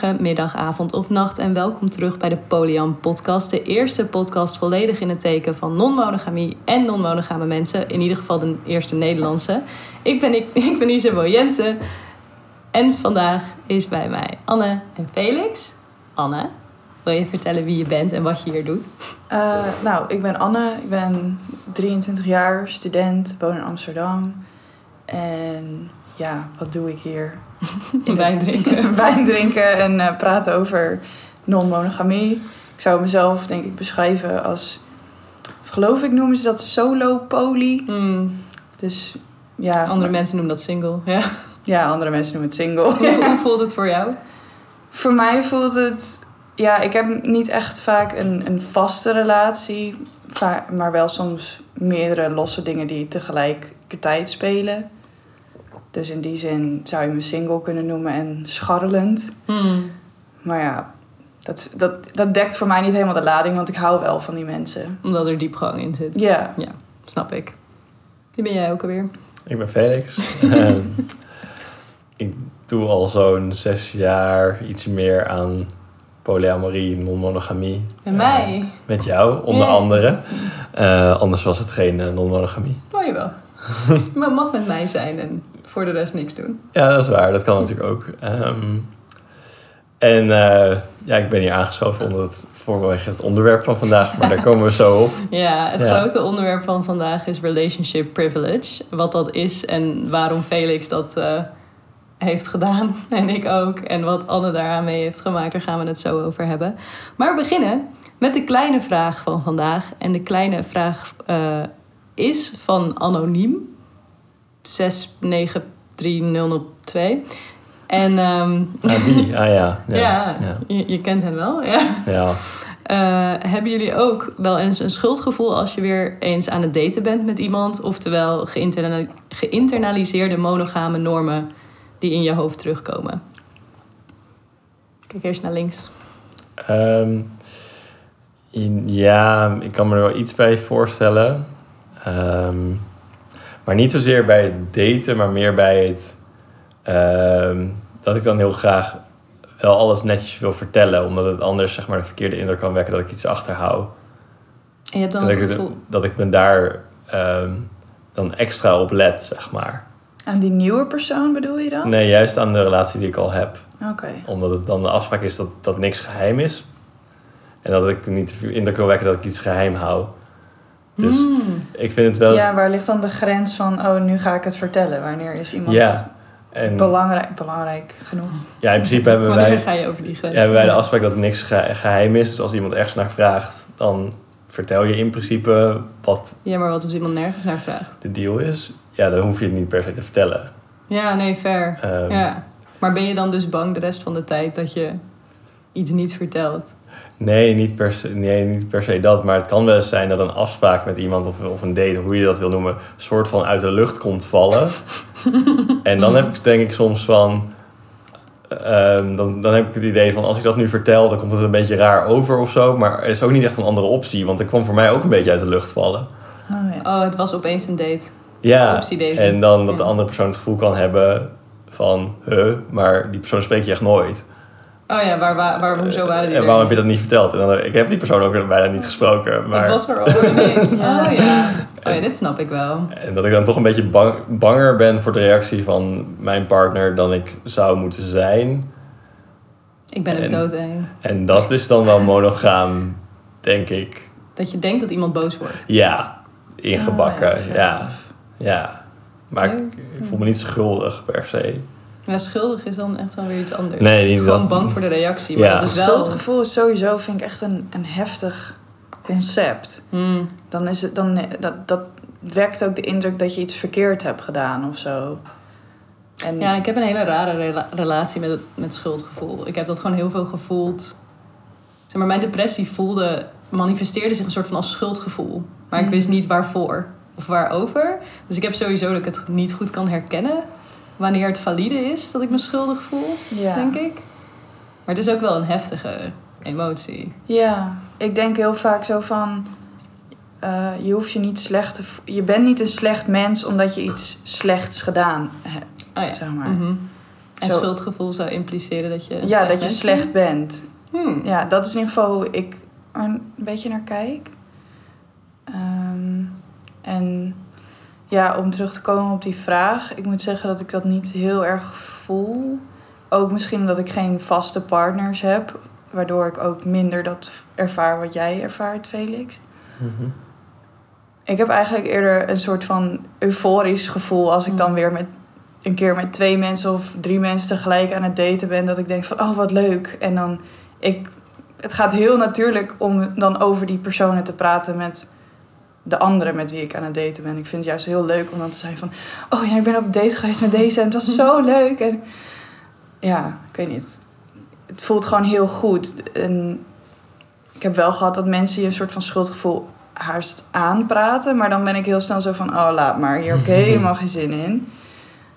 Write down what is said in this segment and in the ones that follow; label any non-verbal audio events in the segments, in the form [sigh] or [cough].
morgen, middag, avond of nacht en welkom terug bij de Polian podcast. De eerste podcast volledig in het teken van non-monogamie en non-monogame mensen. In ieder geval de eerste Nederlandse. Ik ben, ik, [laughs] ik ben Isabel Jensen en vandaag is bij mij Anne en Felix. Anne, wil je vertellen wie je bent en wat je hier doet? Uh, nou, ik ben Anne, ik ben 23 jaar, student, woon in Amsterdam. En ja, wat doe ik hier? [laughs] Wijn drinken. [laughs] Wijn drinken en uh, praten over non-monogamie. Ik zou mezelf denk ik beschrijven als, geloof ik noemen ze dat solo poly. Hmm. Dus ja. Andere mensen noemen dat single, ja. [laughs] Ja, andere mensen noemen het single. Hoe, hoe voelt het voor jou? Voor mij voelt het... Ja, ik heb niet echt vaak een, een vaste relatie. Maar wel soms meerdere losse dingen die tegelijkertijd spelen. Dus in die zin zou je me single kunnen noemen en scharrelend. Hmm. Maar ja, dat, dat, dat dekt voor mij niet helemaal de lading, want ik hou wel van die mensen. Omdat er diepgang in zit. Ja, Snap ik. Wie ben jij ook alweer? Ik ben Felix. Ehm, ik doe al zo'n zes jaar iets meer aan polyamorie, non-monogamie. En Eh, mij? met jou, onder Ja. andere. Eh, anders was het geen eh, non-monogamie. Oh, jawel. [laughs] maar mag met mij zijn en voor de rest niks doen. Ja, dat is waar. Dat kan natuurlijk ook. Ehm, en eh, ja, ik ben hier aangeschoven omdat het het onderwerp van vandaag, maar daar komen we zo op. [laughs] Ja, het Ja. grote onderwerp van vandaag is relationship privilege. Wat dat is en waarom Felix dat eh, heeft gedaan. [laughs] En ik ook. En wat Anne daaraan mee heeft gemaakt. Daar gaan we het zo over hebben. Maar we beginnen met de kleine vraag van vandaag. En de kleine vraag eh, is van anoniem. 693002. En ehm, Ah, die, ah ja. [laughs] ja, Ja, ja. Je, je kent hem wel, ja. ja. Eh, hebben jullie ook wel eens een schuldgevoel als je weer eens aan het daten bent met iemand? Oftewel geïnterna- geïnternaliseerde monogame normen die in je hoofd terugkomen? Kijk eerst naar links. Ehm, in- ja, ik kan me er wel iets bij voorstellen. Ehm, maar niet zozeer bij het daten, maar meer bij het... ehm, dat ik dan heel graag wel alles netjes wil vertellen. Omdat het anders zeg maar, de verkeerde indruk kan wekken dat ik iets achterhoud. En je hebt dan dat, het ik, gevoel... dat ik me daar ehm, dan extra op let, zeg maar. aan die nieuwe persoon bedoel je dan? Nee, juist aan de relatie die ik al heb. Oké. Omdat het dan de afspraak is dat, dat niks geheim is. En dat ik niet de indruk wil wekken dat ik iets geheim hou. Dus Hmm. ik vind het wel eens... Ja, waar ligt dan de grens van, oh, nu ga ik het vertellen? Wanneer is iemand Ja, en belangrijk, belangrijk genoeg? ja, in principe hebben Wanneer wij, ga je over die grens? hebben wij de afspraak dat niks ge- geheim is. Dus als iemand ergens naar vraagt, dan vertel je in principe wat Ja, maar wat als iemand nergens naar vraagt? de deal is. Ja, dan hoef je het niet per se te vertellen. Ja, nee, fair. Ehm, Ja. Maar ben je dan dus bang de rest van de tijd dat je iets niet vertelt? Nee niet, per se, nee, niet per se dat. Maar het kan wel eens zijn dat een afspraak met iemand of, of een date, of hoe je dat wil noemen, soort van uit de lucht komt vallen. [laughs] en dan heb ik denk ik soms van. ehm, dan, dan heb ik het idee van als ik dat nu vertel, dan komt het een beetje raar over of zo. Maar er is ook niet echt een andere optie, want het kwam voor mij ook een beetje uit de lucht vallen. Oh ja. Oh, het was opeens een date. Ja, deze. en dan dat de andere persoon het gevoel kan hebben van, huh, maar die persoon spreek je echt nooit. Oh ja, waar, waar, waar hoezo waren die en er waarom heb je dat niet verteld? En dan, ik heb die persoon ook bijna niet gesproken. Maar... Het was er ineens. Ja. Oh ja. [laughs] Oh ja, dit snap ik wel. En dat ik dan toch een beetje bang, banger ben voor de reactie van mijn partner dan ik zou moeten zijn. Ik ben ook En- doodeng. En dat is dan wel monogaam, denk ik. Dat je denkt dat iemand boos wordt. Ja, ingebakken. Oh, ja, ja. Maar ik, ik voel me niet schuldig per se. Ja, schuldig is dan echt wel weer iets anders. Nee, niet Gewoon dat. bang voor de reactie. Maar Ja. is wel... Schuldgevoel is sowieso, vind ik echt een, een heftig concept. Hmm. Dan is het, dan, dat, dat wekt ook de indruk dat je iets verkeerd hebt gedaan of zo. En Ja, ik heb een hele rare rela- relatie met, het, met schuldgevoel. Ik heb dat gewoon heel veel gevoeld. Zeg maar, mijn depressie voelde, manifesteerde zich een soort van als schuldgevoel. Maar ik Mm. wist niet waarvoor of waarover. Dus ik heb sowieso dat ik het niet goed kan herkennen wanneer het valide is dat ik me schuldig voel, ja. denk ik. Maar het is ook wel een heftige emotie. Ja, ik denk heel vaak zo van... eh, je hoeft je niet slecht te... Je bent niet een slecht mens omdat je iets slechts gedaan hebt, Oh ja. zeg maar. Mhm. En Zo- schuldgevoel zou impliceren dat je... Ja, dat je slecht bent. bent? Hmm. Ja, dat is in ieder geval hoe ik er een beetje naar kijk. Ehm, en ja, om terug te komen op die vraag. Ik moet zeggen dat ik dat niet heel erg voel. Ook misschien omdat ik geen vaste partners heb. Waardoor ik ook minder dat ervaar wat jij ervaart, Felix. Mhm. Ik heb eigenlijk eerder een soort van euforisch gevoel als ik dan weer met een keer met twee mensen of drie mensen tegelijk aan het daten ben. Dat ik denk van, oh wat leuk. En dan, ik, het gaat heel natuurlijk om dan over die personen te praten met de anderen met wie ik aan het daten ben. Ik vind het juist heel leuk om dan te zijn van, oh ja, ik ben op een date geweest met deze en het was zo [laughs] leuk. En ja, ik weet niet. Het voelt gewoon heel goed. En ik heb wel gehad dat mensen je een soort van schuldgevoel haast aanpraten. Maar dan ben ik heel snel zo van, oh laat maar, hier heb ik [laughs] helemaal geen zin in.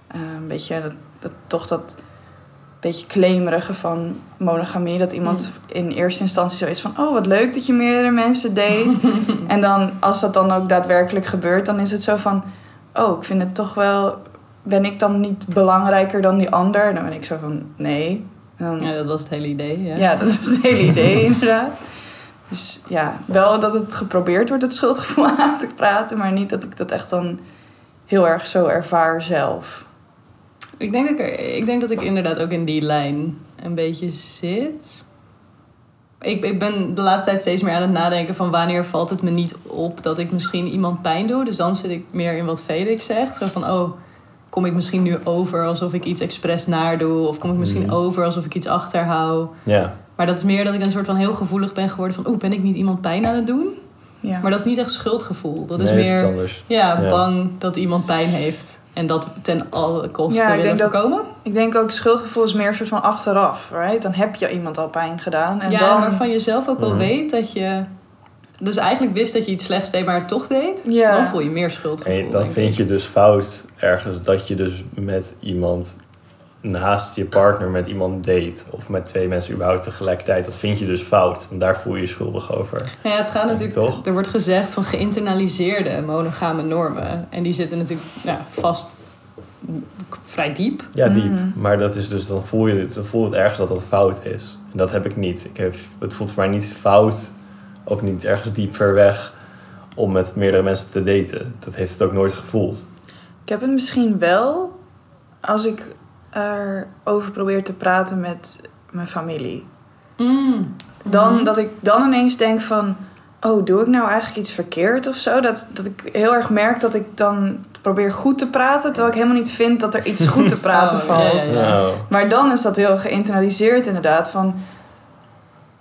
Eh, een beetje dat, dat, toch dat beetje claimerige van monogamie. Dat iemand in eerste instantie zo is van, oh wat leuk dat je meerdere mensen date. [laughs] en dan, als dat dan ook daadwerkelijk gebeurt, dan is het zo van, oh ik vind het toch wel, ben ik dan niet belangrijker dan die ander? Dan ben ik zo van, nee. Dan, Ja, dat was het hele idee. Ja. ja, dat is het hele idee [laughs] inderdaad. Dus ja, wel dat het geprobeerd wordt het schuldgevoel [laughs] aan te praten, maar niet dat ik dat echt dan heel erg zo ervaar zelf. Ik, denk dat ik, ik denk dat ik inderdaad ook in die lijn een beetje zit. Ik, ik ben de laatste tijd steeds meer aan het nadenken van wanneer valt het me niet op dat ik misschien iemand pijn doe. Dus dan zit ik meer in wat Felix zegt. Zo van, oh, kom ik misschien nu over alsof ik iets expres naar doe? Of kom ik misschien Mhm. over alsof ik iets achterhoud? Ja. Maar dat is meer dat ik een soort van heel gevoelig ben geworden van... oeh, ben ik niet iemand pijn aan het doen? Ja. Maar dat is niet echt schuldgevoel. Dat is nee, dat is meer ja, Ja. bang dat iemand pijn heeft. En dat ten alle kosten Ja, ik willen denk dat- voorkomen. Ik denk ook schuldgevoel is meer een soort van achteraf, right? Dan heb je iemand al pijn gedaan en ja, dan... waarvan je zelf ook wel Mhm. weet dat je... Dus eigenlijk wist dat je iets slechts deed, maar het toch deed. Ja. Dan voel je meer schuldgevoel. En dan vind ik. je dus fout ergens dat je dus met iemand naast je partner met iemand date. Of met twee mensen überhaupt tegelijkertijd. Dat vind je dus fout. Want daar voel je je schuldig over. Nou ja, het gaat natuurlijk... Toch? Er wordt gezegd van geïnternaliseerde monogame normen. En die zitten natuurlijk ja, vast vrij diep. Ja, diep. Mhm. Maar dat is dus, dan voel je dan voelt het ergens dat dat fout is. En dat heb ik niet. Ik heb, het voelt voor mij niet fout, ook niet ergens diep ver weg, om met meerdere mensen te daten. Dat heeft het ook nooit gevoeld. Ik heb het misschien wel als ik erover probeer te praten met mijn familie. Mm. Dan, Mhm. Dat ik dan ineens denk van... Oh, doe ik nou eigenlijk iets verkeerd of zo? Dat, dat ik heel erg merk dat ik dan probeer goed te praten... terwijl ik helemaal niet vind dat er iets goed te [laughs] praten Oh, valt. Nou, Maar dan is dat heel geïnternaliseerd inderdaad. Van,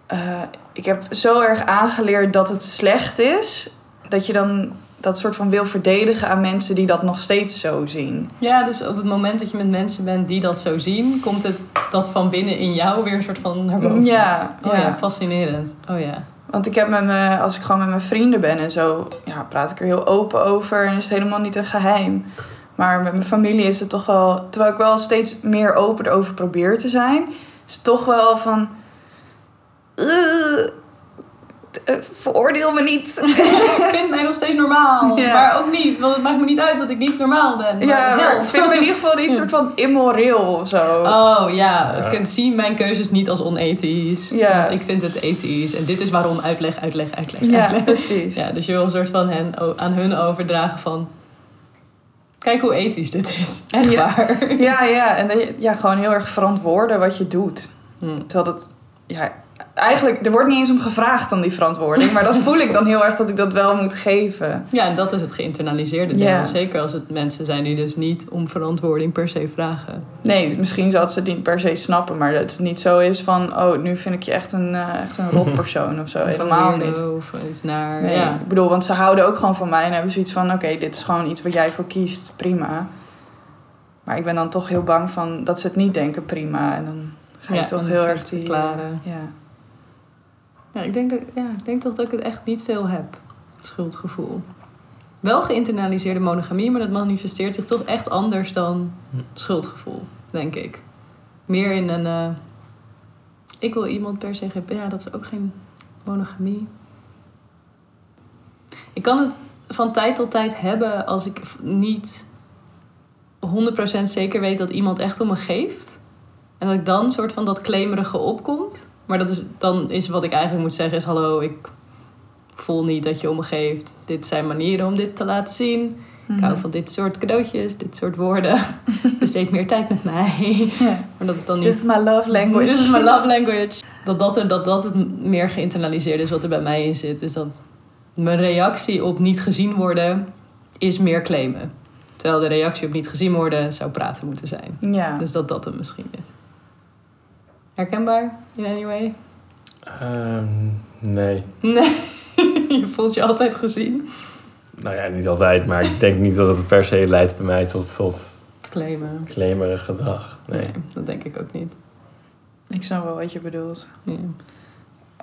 eh, ik heb zo erg aangeleerd dat het slecht is... dat je dan dat soort van wil verdedigen aan mensen die dat nog steeds zo zien. Ja, dus op het moment dat je met mensen bent die dat zo zien... komt het dat van binnen in jou weer een soort van naar boven. Ja, Oh ja, ja. fascinerend. Oh ja. Want ik heb met me, als ik gewoon met mijn vrienden ben en zo, ja, praat ik er heel open over en is het helemaal niet een geheim. Maar met mijn familie is het toch wel, terwijl ik wel steeds meer open erover probeer te zijn, is het toch wel van. "Ugh, eh, veroordeel me niet. [laughs] Ik vind mij nog steeds normaal. Ja. Maar ook niet, want het maakt me niet uit dat ik niet normaal ben. Maar ja, maar ik vind me in ieder geval niet [laughs] soort van immoreel of zo. Oh ja, Ja. ik zie mijn keuzes niet als onethisch. Ja. Want ik vind het ethisch. En dit is waarom uitleg, uitleg, uitleg, ja, uitleg. precies. Ja, dus je wil een soort van hen, aan hun overdragen van... Kijk hoe ethisch dit is. Echt Ja. waar. Ja, ja, en je- ja, gewoon heel erg verantwoorden wat je doet. Hm. Terwijl dat, ja, eigenlijk, er wordt niet eens om gevraagd dan die verantwoording. Maar dat voel ik dan heel erg dat ik dat wel moet geven. Ja, en dat is het geïnternaliseerde deel. Zeker als het mensen zijn die dus niet om verantwoording per se vragen. Nee, misschien zal ze het niet per se snappen. Maar dat het niet zo is van, oh, nu vind ik je echt een, eh, echt een rotpersoon [laughs] of zo. Of Helemaal niet. Of iets naar... Nee, Ja. ik bedoel, want ze houden ook gewoon van mij en hebben zoiets van, oké, dit is gewoon iets wat jij voor kiest, prima. Maar ik ben dan toch heel bang van dat ze het niet denken, prima. En dan ga je Ja, toch heel erg die... verklaren. ja. Ja, ik denk, ja, ik denk toch dat ik het echt niet veel heb. Schuldgevoel. Wel geïnternaliseerde monogamie, maar dat manifesteert zich toch echt anders dan Hm. schuldgevoel, denk ik. Meer in een. eh, ik wil iemand per se. geen- Ja, dat is ook geen monogamie. Ik kan het van tijd tot tijd hebben als ik niet 100% zeker weet dat iemand echt om me geeft. En dat ik dan soort van dat claimerige opkomt. Maar dat is, dan is wat ik eigenlijk moet zeggen is... Hallo, ik voel niet dat je om me geeft. Dit zijn manieren om dit te laten zien. Ik hou van dit soort cadeautjes, dit soort woorden. [laughs] Besteed meer tijd met mij. Maar dat is dan niet... This is my love language. This is my love language. [laughs] Dat dat, er, dat dat het meer geïnternaliseerd is wat er bij mij in zit. Is dat mijn reactie op niet gezien worden is meer claimen. Terwijl de reactie op niet gezien worden zou praten moeten zijn. Ja. Dus dat dat het misschien is. Herkenbaar in any way? Ehm, nee. Nee. [laughs] je voelt je altijd gezien. Nou ja, niet altijd, maar ik denk niet dat het per se leidt bij mij tot, tot Claimen. claimerig gedrag. Nee. Nee, dat denk ik ook niet. Ik snap wel wat je bedoelt. Ja.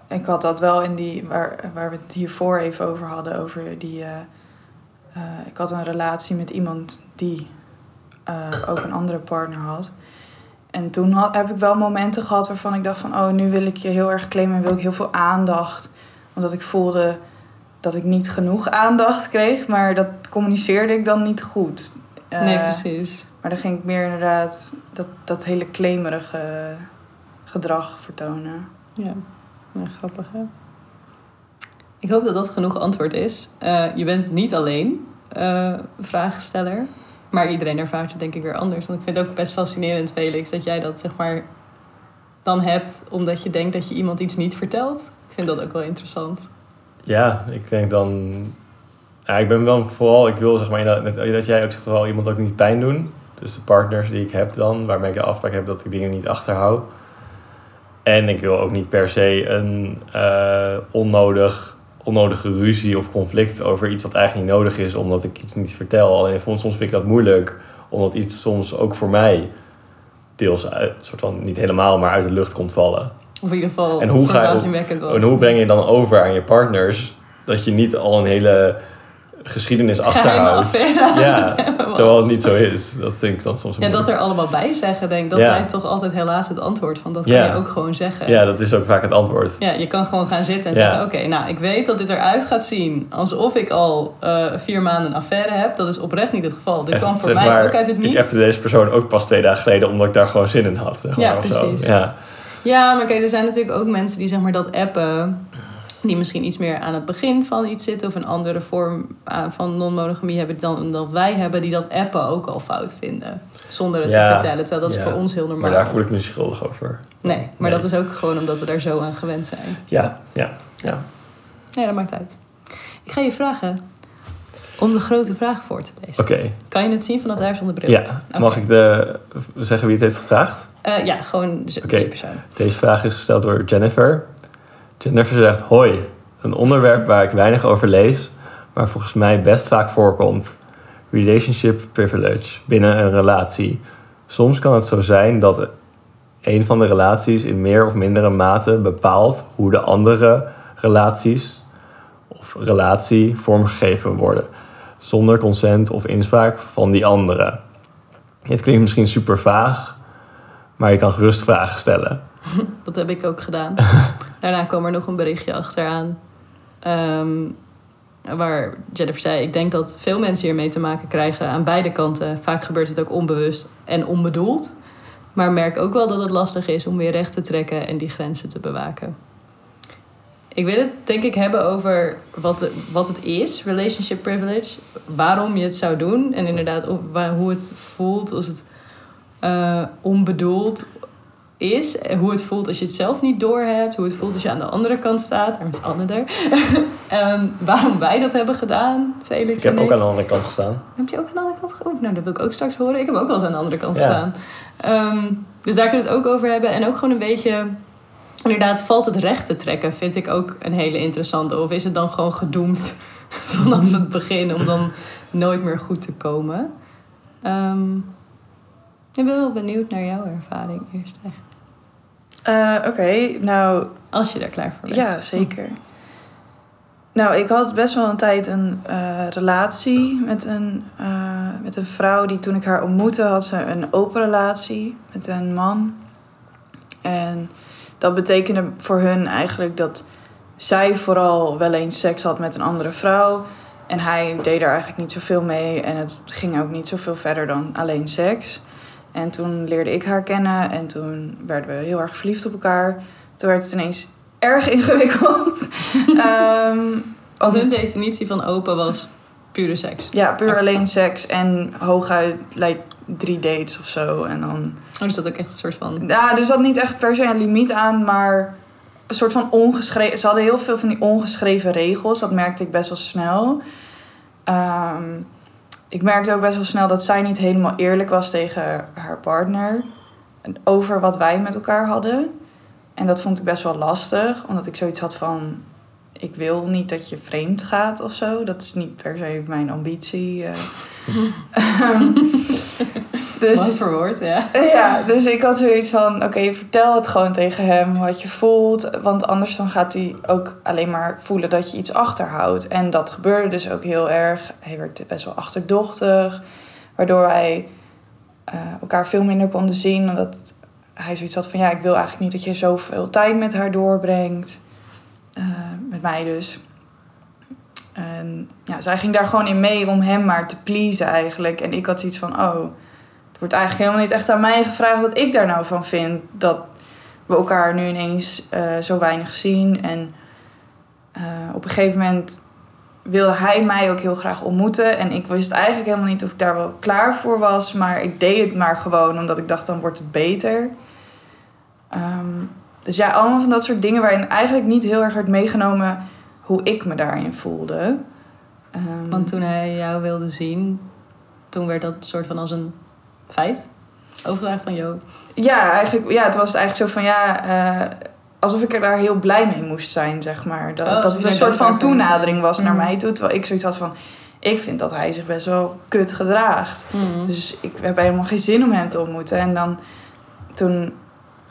Ik had dat wel in die, waar, waar we het hiervoor even over hadden, over die... eh, eh, ik had een relatie met iemand die eh, ook een andere partner had. En toen had, heb ik wel momenten gehad waarvan ik dacht van... oh, nu wil ik je heel erg claimen en wil ik heel veel aandacht. Omdat ik voelde dat ik niet genoeg aandacht kreeg. Maar dat communiceerde ik dan niet goed. Eh, nee, precies. Maar dan ging ik meer inderdaad dat, dat hele claimerige gedrag vertonen. Ja, ja grappig hè. Ik hoop dat dat genoeg antwoord is. Eh, je bent niet alleen eh, vragensteller. Maar iedereen ervaart het denk ik weer anders. Want ik vind het ook best fascinerend, Felix, dat jij dat zeg maar dan hebt omdat je denkt dat je iemand iets niet vertelt. Ik vind dat ook wel interessant. Ja, ik denk dan... Ik ben wel vooral... Ik wil zeg maar, dat, dat jij ook zegt, wel iemand ook niet pijn doen. Dus de partners die ik heb dan, waarmee ik de afspraak heb dat ik dingen niet achterhoud. En ik wil ook niet per se een eh, onnodig, onnodige ruzie of conflict over iets wat eigenlijk niet nodig is, omdat ik iets niet vertel. Alleen soms vind ik dat moeilijk, omdat iets soms ook voor mij deels uit, soort van niet helemaal, maar uit de lucht komt vallen. Of in ieder geval En hoe ga je-. En hoe breng je dan over aan je partners dat je niet al een hele geschiedenis achterhoudt? [laughs] Ja. Terwijl het niet zo is. Dat vind ik dan soms Ja, dat er allemaal bij zeggen, denk ik. Dat Ja. blijft toch altijd helaas het antwoord. Van dat kan je ook gewoon zeggen. Ja, dat is ook vaak het antwoord. Ja, je kan gewoon gaan zitten en Ja. zeggen... oké, nou, ik weet dat dit eruit gaat zien... alsof ik al eh, vier maanden een affaire heb. Dat is oprecht niet het geval. Dit Echt, kan voor zeg mij maar, ook uit het Ik niet. appte deze persoon ook pas twee dagen geleden omdat ik daar gewoon zin in had. Zeg maar, Ja, precies. Ja. Ja, maar kijk, er zijn natuurlijk ook mensen die zeg maar dat appen... die misschien iets meer aan het begin van iets zitten... of een andere vorm aan- van non-monogamie hebben dan dat wij hebben... die dat appen ook al fout vinden. Zonder het Ja. te vertellen. Terwijl dat is voor ons heel normaal. Maar daar voel ik me niet schuldig over. Nee, maar Nee. dat is ook gewoon omdat we daar zo aan gewend zijn. Ja, ja, ja. Nee, dat maakt uit. Ik ga je vragen om de grote vraag voor te lezen. Oké. Kan je het zien vanaf daar zonder bril? Ja, mag ik de, zeggen wie het heeft gevraagd? Eh, ja, gewoon die persoon. Deze vraag is gesteld door Jennifer. Jennifer zegt: Hoi, een onderwerp waar ik weinig over lees, maar volgens mij best vaak voorkomt. Relationship privilege binnen een relatie. Soms kan het zo zijn dat een van de relaties in meer of mindere mate bepaalt hoe de andere relaties of relatie vormgegeven worden, zonder consent of inspraak van die andere. Het klinkt misschien super vaag, maar je kan gerust vragen stellen. [laughs] Dat heb ik ook gedaan. [laughs] Daarna kwam er nog een berichtje achteraan. ehm, waar Jennifer zei: Ik denk dat veel mensen hiermee te maken krijgen aan beide kanten. Vaak gebeurt het ook onbewust en onbedoeld. Maar merk ook wel dat het lastig is om weer recht te trekken en die grenzen te bewaken. Ik wil het denk ik hebben over wat, wat het is, relationship privilege. Waarom je het zou doen. En inderdaad hoe het voelt als het eh, onbedoeld is. En hoe het voelt als je het zelf niet doorhebt. Hoe het voelt als je aan de andere kant staat. Daar is Anne er. [laughs] Ehm, waarom wij dat hebben gedaan, Felix Ik heb en ook ik. aan de andere kant gestaan. Heb je ook aan de andere kant gehoord? Nou, dat wil ik ook straks horen. Ik heb ook wel eens aan de andere kant Ja. gestaan. Ehm, dus daar kunnen we het ook over hebben. En ook gewoon een beetje... Inderdaad, valt het recht te trekken? Vind ik ook een hele interessante. Of is het dan gewoon gedoemd [laughs] vanaf het begin... om dan nooit meer goed te komen? Ehm, ik ben wel benieuwd naar jouw ervaring eerst eigenlijk. Eh, Oké, nou Als je daar klaar voor bent. ja, zeker. Nou, ik had best wel een tijd een eh, relatie met een, eh, met een vrouw die toen ik haar ontmoette had ze een open relatie met een man. En dat betekende voor hun eigenlijk dat zij vooral wel eens seks had met een andere vrouw. En hij deed er eigenlijk niet zoveel mee en het ging ook niet zoveel verder dan alleen seks. En toen leerde ik haar kennen en toen werden we heel erg verliefd op elkaar. Toen werd het ineens erg [laughs] ingewikkeld. [laughs] Ehm, Want hun definitie van open was pure seks. ja, puur alleen seks en hooguit like, drie dates of zo. En dan Oh, dus dat ook echt een soort van... Ja, er zat niet echt per se een limiet aan, maar een soort van ongeschreven. Ze hadden heel veel van die ongeschreven regels, dat merkte ik best wel snel. Ehm, ik merkte ook best wel snel dat zij niet helemaal eerlijk was tegen haar partner over wat wij met elkaar hadden. En dat vond ik best wel lastig, omdat ik zoiets had van: ik wil niet dat je vreemd gaat of zo. Dat is niet per se mijn ambitie. eh. [laughs] Dus, Mooi verwoord, ja. [laughs] ja, dus ik had zoiets van, oké, vertel het gewoon tegen hem wat je voelt. Want anders dan gaat hij ook alleen maar voelen dat je iets achterhoudt. En dat gebeurde dus ook heel erg. Hij werd best wel achterdochtig. Waardoor wij eh, elkaar veel minder konden zien. Omdat hij zoiets had van, ja, ik wil eigenlijk niet dat je zoveel tijd met haar doorbrengt. Eh, met mij dus. En ja, zij ging daar gewoon in mee om hem maar te pleasen eigenlijk. En ik had zoiets van, oh, het wordt eigenlijk helemaal niet echt aan mij gevraagd wat ik daar nou van vind. Dat we elkaar nu ineens eh, zo weinig zien. En eh, op een gegeven moment wilde hij mij ook heel graag ontmoeten. En ik wist eigenlijk helemaal niet of ik daar wel klaar voor was. Maar ik deed het maar gewoon, omdat ik dacht, dan wordt het beter. Ehm, dus ja, allemaal van dat soort dingen waarin eigenlijk niet heel erg werd meegenomen hoe ik me daarin voelde. Ehm, Want toen hij jou wilde zien, toen werd dat soort van als een feit overgedragen van jou. Ja, eigenlijk, ja, het was eigenlijk zo van ja, eh, alsof ik er daar heel blij mee moest zijn, zeg maar. Dat, Oh, dat het een soort van toenadering was naar Mhm. mij toe. Terwijl ik zoiets had van, ik vind dat hij zich best wel kut gedraagt. Dus ik heb helemaal geen zin om hem te ontmoeten. En dan toen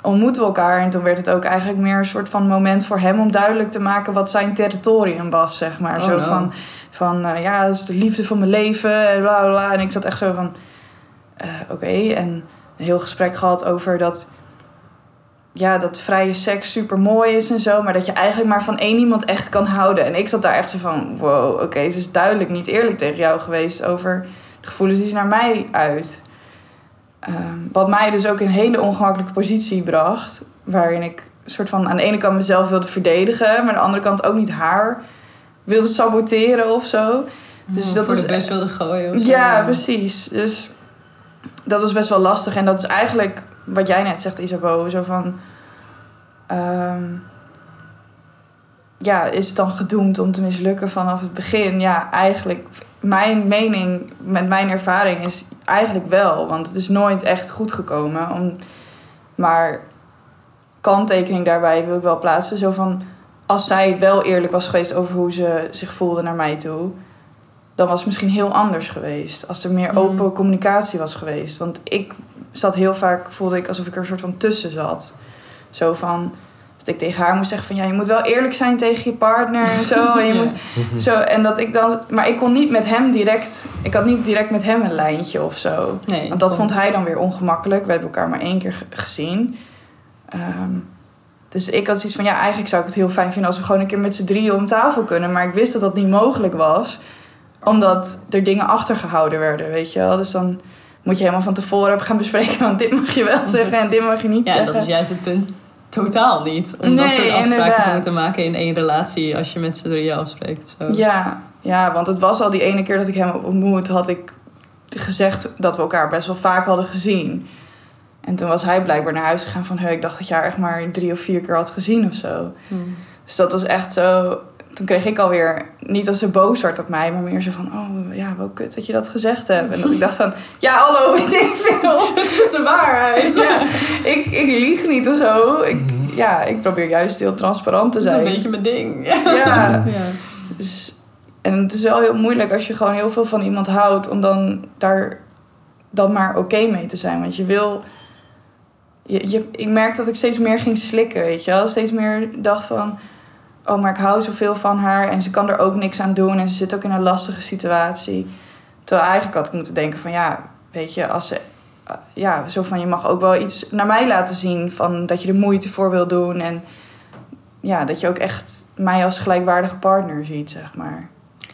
ontmoetten we elkaar en toen werd het ook eigenlijk meer een soort van moment voor hem om duidelijk te maken wat zijn territorium was, zeg maar. Oh, zo no. van, van eh, ja, dat is de liefde van mijn leven en bla bla bla. En ik zat echt zo van, eh, oké. En een heel gesprek gehad over dat, ja, dat vrije seks super mooi is en zo, maar dat je eigenlijk maar van één iemand echt kan houden. En ik zat daar echt zo van, wow, oké, ze is duidelijk niet eerlijk tegen jou geweest over de gevoelens die ze naar mij uit. Ehm, wat mij dus ook in een hele ongemakkelijke positie bracht. Waarin ik soort van aan de ene kant mezelf wilde verdedigen, maar aan de andere kant ook niet haar wilde saboteren of zo. Dus Dus dat dat was- bus wilde gooien of zo. Ja, precies. Dus dat was best wel lastig. En dat is eigenlijk wat jij net zegt, Isabeau. Zo van... ehm, ja, is het dan gedoemd om te mislukken vanaf het begin? Ja, eigenlijk... Mijn mening met mijn ervaring is eigenlijk wel. Want het is nooit echt goed gekomen. Om, maar kanttekening daarbij wil ik wel plaatsen. Zo van... Als zij wel eerlijk was geweest over hoe ze zich voelde naar mij toe dan was het misschien heel anders geweest. Als er meer Mhm. open communicatie was geweest. Want ik zat heel vaak, voelde ik alsof ik er een soort van tussen zat. Zo van, dat ik tegen haar moest zeggen van... ja, je moet wel eerlijk zijn tegen je partner en zo. [laughs] En, je Ja. moet, zo en dat ik dan... Maar ik kon niet met hem direct... Ik had niet direct met hem een lijntje of zo. Nee, Want dat kon- vond hij dan weer ongemakkelijk. We hebben elkaar maar één keer ge- gezien. Ehm, dus ik had zoiets van, ja, eigenlijk zou ik het heel fijn vinden als we gewoon een keer met z'n drieën om tafel kunnen. Maar ik wist dat dat niet mogelijk was, omdat er dingen achtergehouden werden, weet je wel. Dus dan moet je helemaal van tevoren gaan bespreken, want dit mag je wel [laughs] zeggen en dit mag je niet Ja, zeggen. dat is juist het punt totaal niet. Om dat soort afspraken te moeten maken in één relatie als je met z'n drieën afspreekt of zo. Ja, ja, want het was al die ene keer dat ik hem ontmoet, had ik gezegd dat we elkaar best wel vaak hadden gezien. En toen was hij blijkbaar naar huis gegaan van, "Hey, ik dacht dat je haar echt maar drie of vier keer had gezien of zo. Hm. Dus dat was echt zo. Toen kreeg ik alweer, niet dat ze boos werd op mij, maar meer zo van: Oh ja, wel kut dat je dat gezegd hebt. En dat ik dacht van: Ja, hallo, [laughs] weet ik veel. Het is de waarheid. Ja, ik, ik lieg niet of zo. Ik, ja, ik probeer juist heel transparant te Dat is zijn. een beetje mijn ding. Ja. [laughs] Ja. Dus, en het is wel heel moeilijk als je gewoon heel veel van iemand houdt, om dan daar dan maar oké mee te zijn. Want je wil. Je, je, ik merk dat ik steeds meer ging slikken, weet je wel. Steeds meer dacht van. Oh, maar ik hou zoveel van haar en ze kan er ook niks aan doen en ze zit ook in een lastige situatie. Terwijl eigenlijk had ik moeten denken van ja, weet je, als ze. Ja, zo van je mag ook wel iets naar mij laten zien van dat je er moeite voor wil doen en ja, dat je ook echt mij als gelijkwaardige partner ziet, zeg maar.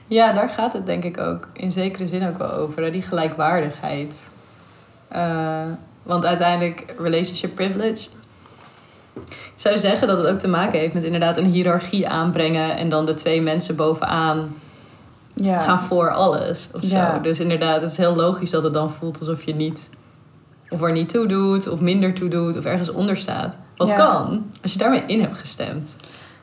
Ja, daar gaat het denk ik ook in zekere zin ook wel over. Die gelijkwaardigheid. Eh, Want uiteindelijk, relationship privilege. Ik zou zeggen dat het ook te maken heeft met inderdaad een hiërarchie aanbrengen en dan de twee mensen bovenaan Ja. gaan voor alles of zo. Dus inderdaad, het is heel logisch dat het dan voelt alsof je niet of er niet toe doet, of minder toe doet, of ergens onder staat. Wat Ja. kan als je daarmee in hebt gestemd.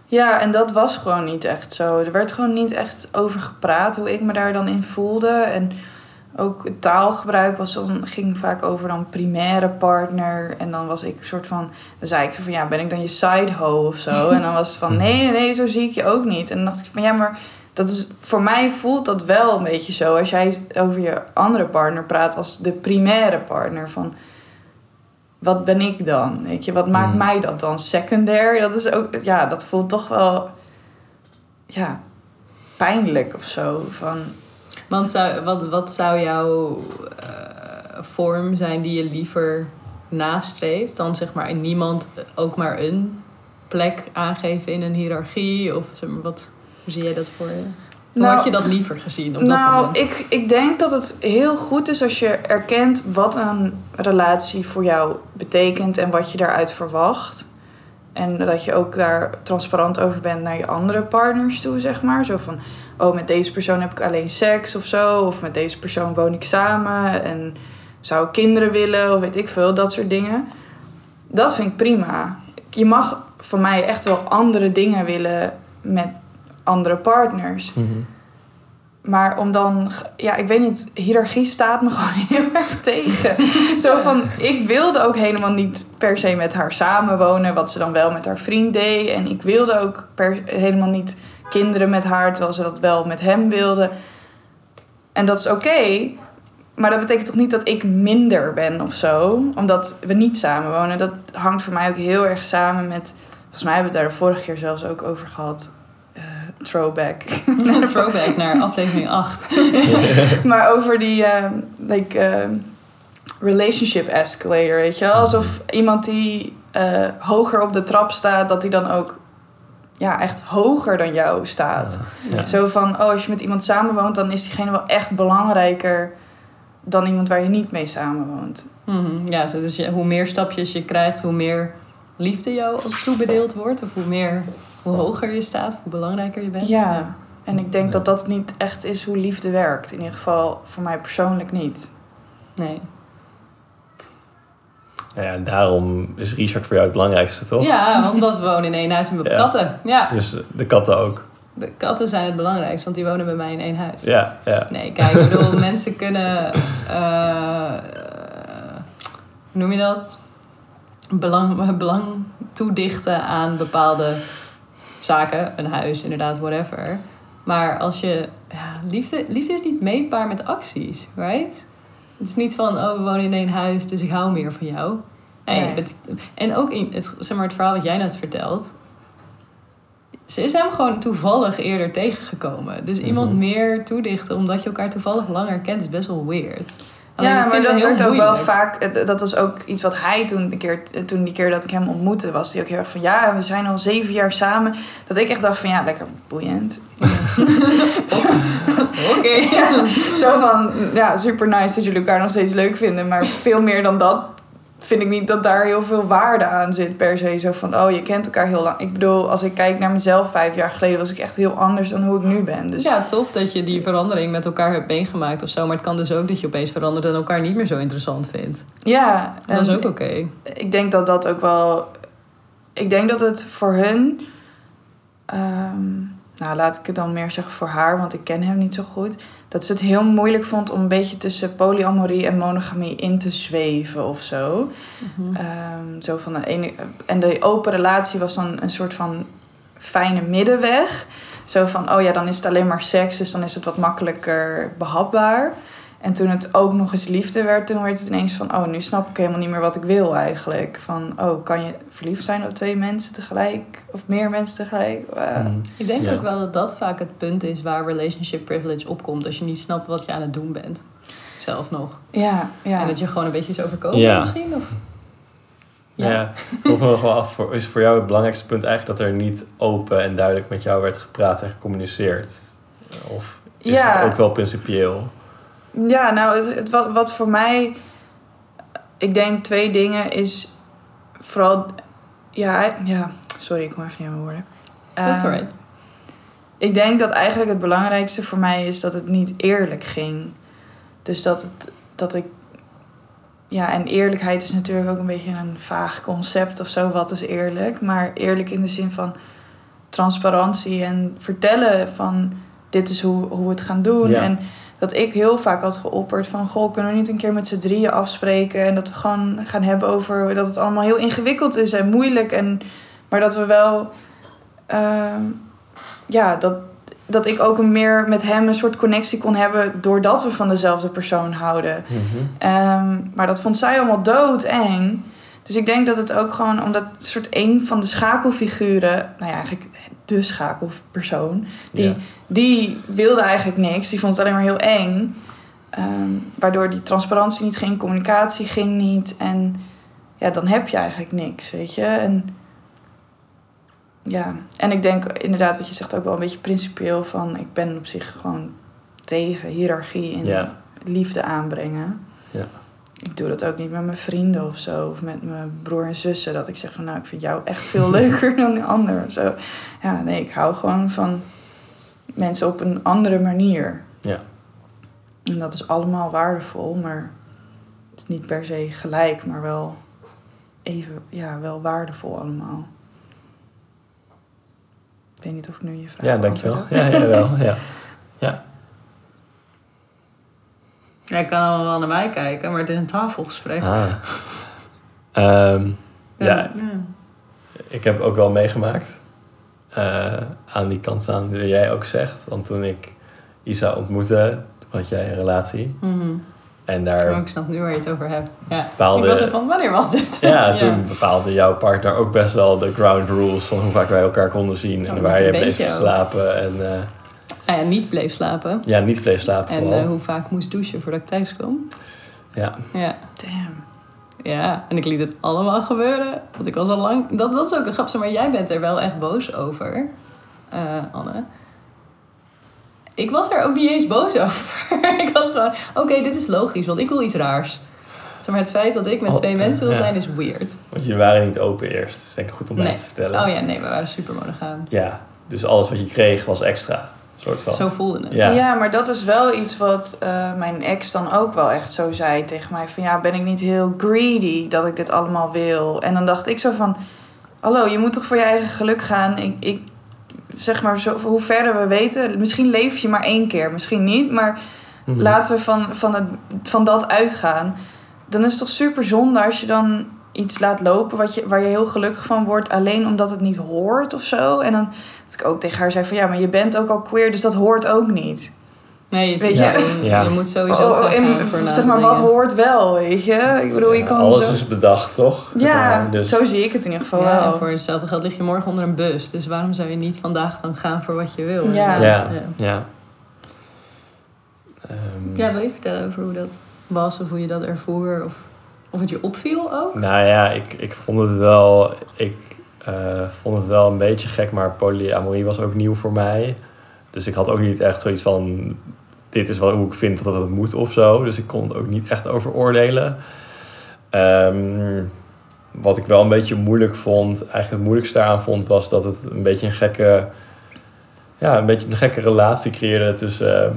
Ja, en dat was gewoon niet echt zo. Er werd gewoon niet echt over gepraat hoe ik me daar dan in voelde. En ook het taalgebruik was dan, ging vaak over dan primaire partner. En dan was ik een soort van... Dan zei ik van ja, ben ik dan je sideho of zo? En dan was het van [laughs] nee, nee, nee, zo zie ik je ook niet. En dan dacht ik van ja, maar dat is, voor mij voelt dat wel een beetje zo. Als jij over je andere partner praat als de primaire partner. Van wat ben ik dan? Weet je, wat maakt Hmm. mij dat dan secundair? Dat is ook, ja, dat voelt toch wel, ja, pijnlijk of zo. Van, Want zou, wat, wat zou jouw eh, vorm zijn die je liever nastreeft? Dan zeg maar in niemand ook maar een plek aangeven in een hiërarchie? Of zeg maar, wat, hoe zie jij dat voor je? Hoe Nou, had je dat liever gezien op dat nou, moment? ik, ik denk dat het heel goed is als je erkent wat een relatie voor jou betekent en wat je daaruit verwacht. En dat je ook daar transparant over bent naar je andere partners toe, zeg maar. Zo van, oh, met deze persoon heb ik alleen seks of zo. Of met deze persoon woon ik samen en zou ik kinderen willen of weet ik veel, dat soort dingen. Dat vind ik prima. Je mag van mij echt wel andere dingen willen met andere partners. Maar om dan, ja, ik weet niet, hiërarchie staat me [laughs] gewoon heel erg tegen. Zo van, ik wilde ook helemaal niet per se met haar samenwonen, wat ze dan wel met haar vriend deed. En ik wilde ook per, helemaal niet kinderen met haar, terwijl ze dat wel met hem wilde. En dat is oké, maar dat betekent toch niet dat ik minder ben of zo, omdat we niet samenwonen. Dat hangt voor mij ook heel erg samen met, volgens mij hebben we het daar de vorige keer zelfs ook over gehad. Throwback. Een throwback naar aflevering 8. [laughs] maar over die eh, like, eh, relationship escalator, weet je wel? Alsof iemand die eh, hoger op de trap staat, dat die dan ook ja, echt hoger dan jou staat. Ja. Zo van, oh, als je met iemand samenwoont, dan is diegene wel echt belangrijker dan iemand waar je niet mee samenwoont. Mhm, Ja, dus je, hoe meer stapjes je krijgt, hoe meer liefde jou ook toebedeeld wordt. Of hoe, meer, hoe hoger je staat, hoe belangrijker je bent. Ja, en ik denk Ja. dat dat niet echt is hoe liefde werkt. In ieder geval voor mij persoonlijk niet. Nee. Nou ja, daarom is Richard voor jou het belangrijkste, toch? Ja, want we wonen in één huis en we hebben Ja. katten. Ja, Dus eh, de katten ook. de katten zijn het belangrijkste, want die wonen bij mij in één huis. Ja, ja. Nee, kijk, ik bedoel, [laughs] mensen kunnen... eh, eh, hoe noem je dat? Belang, belang toedichten aan bepaalde zaken. Een huis, inderdaad, whatever. Maar als je... Ja, liefde, liefde is niet meetbaar met acties, right? Het is niet van, oh, we wonen in één huis, dus ik hou meer van jou. En, je Nee. bent- en ook in het, zeg maar, het verhaal wat jij net vertelt... Ze is hem gewoon toevallig eerder tegengekomen. Dus iemand Mhm. meer toedichten omdat je elkaar toevallig langer kent is best wel weird. Alleen ja, maar dat werd ook wel vaak. eh, Dat was ook iets wat hij toen de keer, toen die keer dat ik hem ontmoette, was hij ook heel erg van ja, we zijn al zeven jaar samen. Dat ik echt dacht van ja, lekker boeiend. [laughs] Oké. [laughs] Zo van ja, super nice dat jullie elkaar nog steeds leuk vinden, maar veel meer dan dat vind ik niet dat daar heel veel waarde aan zit per se. Zo van oh, je kent elkaar heel lang. Ik bedoel, als ik kijk naar mezelf vijf jaar geleden, was ik echt heel anders dan hoe ik nu ben. Dus Ja, tof dat je die verandering met elkaar hebt meegemaakt of zo. Maar het kan dus ook dat je opeens verandert en elkaar niet meer zo interessant vindt. ja, En dat is ook oké. ik denk dat dat ook wel. Ik denk dat het voor hun. ehm, nou, laat ik het dan meer zeggen voor haar, want ik ken hem niet zo goed. Dat ze het heel moeilijk vond om een beetje tussen polyamorie en monogamie in te zweven of zo. Mhm. Ehm, zo van de ene, en de open relatie was dan een soort van fijne middenweg. Zo van, oh ja, dan is het alleen maar seks, dus dan is het wat makkelijker behapbaar. En toen het ook nog eens liefde werd, toen werd het ineens van... oh, nu snap ik helemaal niet meer wat ik wil eigenlijk. Van, oh, kan je verliefd zijn op twee mensen tegelijk? Of meer mensen tegelijk? Eh, Mm. Ik denk Ja. ook wel dat dat vaak het punt is waar relationship privilege opkomt. Als je niet snapt wat je aan het doen bent. Zelf nog. Ja, ja. En dat je gewoon een beetje is overkomen Ja. misschien. Of... Ja. ja. Ik vroeg me nog wel af, voor, is voor jou het belangrijkste punt eigenlijk dat er niet open en duidelijk met jou werd gepraat en gecommuniceerd? Of is Ja. het ook wel principieel? Ja, nou, het, het, wat, wat voor mij ik denk twee dingen is vooral... Ja, ja sorry, ik kom even niet aan mijn woorden. That's alright. Ik denk dat eigenlijk het belangrijkste voor mij is dat het niet eerlijk ging. Dus dat, het, dat ik. Ja, en eerlijkheid is natuurlijk ook een beetje een vaag concept of zo. Wat is eerlijk? Maar eerlijk in de zin van transparantie en vertellen van dit is hoe, hoe we het gaan doen. Ja. En dat ik heel vaak had geopperd van... Goh, kunnen we niet een keer met z'n drieën afspreken... en dat we gewoon gaan hebben over dat het allemaal heel ingewikkeld is en moeilijk. En, maar dat we wel... ehm, ja, dat, dat ik ook een meer met hem een soort connectie kon hebben... doordat we van dezelfde persoon houden. Mhm. Ehm, maar dat vond zij allemaal doodeng. Dus ik denk dat het ook gewoon omdat het soort een van de schakelfiguren, nou ja, eigenlijk de schakelpersoon, die, Ja. die wilde eigenlijk niks. Die vond het alleen maar heel eng. Ehm, waardoor die transparantie niet ging, communicatie ging niet. En ja, dan heb je eigenlijk niks, weet je. En ja, en ik denk inderdaad wat je zegt ook wel een beetje principieel van... ik ben op zich gewoon tegen hiërarchie en Ja. liefde aanbrengen. Ja. Ik doe dat ook niet met mijn vrienden of zo. Of met mijn broer en zussen. Dat ik zeg van nou, ik vind jou echt veel [laughs] leuker dan die ander. Zo. Ja, nee, ik hou gewoon van mensen op een andere manier. Ja. En dat is allemaal waardevol, maar niet per se gelijk, maar wel even, ja, wel waardevol allemaal. Ik weet niet of ik nu je vraag Ja, dankjewel. Ja, jawel. Ja. [laughs] Ja. Ja, ik kan allemaal wel naar mij kijken, maar het is een tafelgesprek. Ah. [laughs] Ehm, ja, ja. ik heb ook wel meegemaakt. eh, aan die kant staan die jij ook zegt. Want toen ik Isa ontmoette, had jij een relatie. Mhm. En daar, Oh, ik snap nu waar je het over hebt. Ja. Bepaalde- Ik was er van, wanneer was dit? ja, [laughs] toen bepaalde jouw partner ook best wel de ground rules van hoe vaak wij elkaar konden zien. en Oh, waar met je bleef slapen. En eh, Ah ja, niet bleef slapen. ja, niet bleef slapen En eh, hoe vaak moest douchen voordat ik thuis kwam. ja. Ja. Damn. ja, en ik liet het allemaal gebeuren. Want ik was al lang... Dat, dat is ook een grap, zeg maar jij bent er wel echt boos over, eh, Anne. Ik was er ook niet eens boos [laughs] over. ik was gewoon, oké, dit is logisch, want ik wil iets raars. Zeg maar, het feit dat ik met Oh, twee mensen wil ja. zijn is weird. Want jullie waren niet open eerst. Dus denk ik goed om mij Nee. te vertellen. Oh ja, nee, we waren super monogaam. Ja, dus alles wat je kreeg was extra. Soort van. Zo voelde het. Ja. Ja. maar dat is wel iets wat eh, mijn ex dan ook wel echt zo zei tegen mij. Van ja, ben ik niet heel greedy dat ik dit allemaal wil? En dan dacht ik zo van, hallo, je moet toch voor je eigen geluk gaan? Ik, ik zeg maar, zo, hoe verder we weten, misschien leef je maar één keer, misschien niet. Maar Mhm. laten we van, van, het, van dat uitgaan. Dan is het toch super zonde als je dan iets laat lopen wat je, waar je heel gelukkig van wordt, alleen omdat het niet hoort of zo. En dan dat ik ook tegen haar zei van ja, maar je bent ook al queer, dus dat hoort ook niet. Nee, je, Weet je- Ja. je moet sowieso Oh, gaan en voor zeg maar, wat hoort wel, weet je? Ik bedoel, je kan alles zo... is bedacht, toch? Ja, dus, zo zie ik het in ieder geval Ja, wel. en voor hetzelfde geld lig je morgen onder een bus. Dus waarom zou je niet vandaag dan gaan voor wat je wil? Ja. ja, ja. Ehm, Ja, wil je vertellen over hoe dat was of hoe je dat ervoer? Of, of het je opviel ook? Nou ja, ik, ik vond het wel... Ik eh, vond het wel een beetje gek, maar polyamorie was ook nieuw voor mij. Dus ik had ook niet echt zoiets van... Dit is wel hoe ik vind dat het moet of zo. Dus ik kon het ook niet echt over oordelen. Ehm, wat ik wel een beetje moeilijk vond... Eigenlijk het moeilijkste aan vond... was dat het een beetje een gekke... Ja, een beetje een gekke relatie creëerde tussen... eh,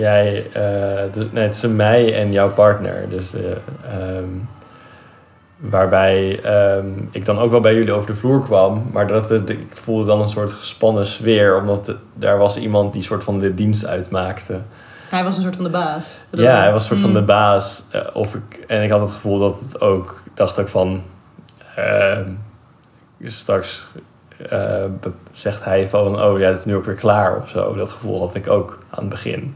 jij, eh, dus, nee, tussen mij en jouw partner. Dus eh, ehm, waarbij ehm, ik dan ook wel bij jullie over de vloer kwam, maar dat het, ik voelde dan een soort gespannen sfeer, omdat daar was iemand die soort van de dienst uitmaakte. Hij was een soort van de baas. bedoel Ja, hij was een soort van de baas. eh, of ik, en ik had het gevoel dat het ook, ik dacht ook van, ehm, straks eh, zegt hij van, oh ja, het is nu ook weer klaar of zo. Dat gevoel had ik ook aan het begin.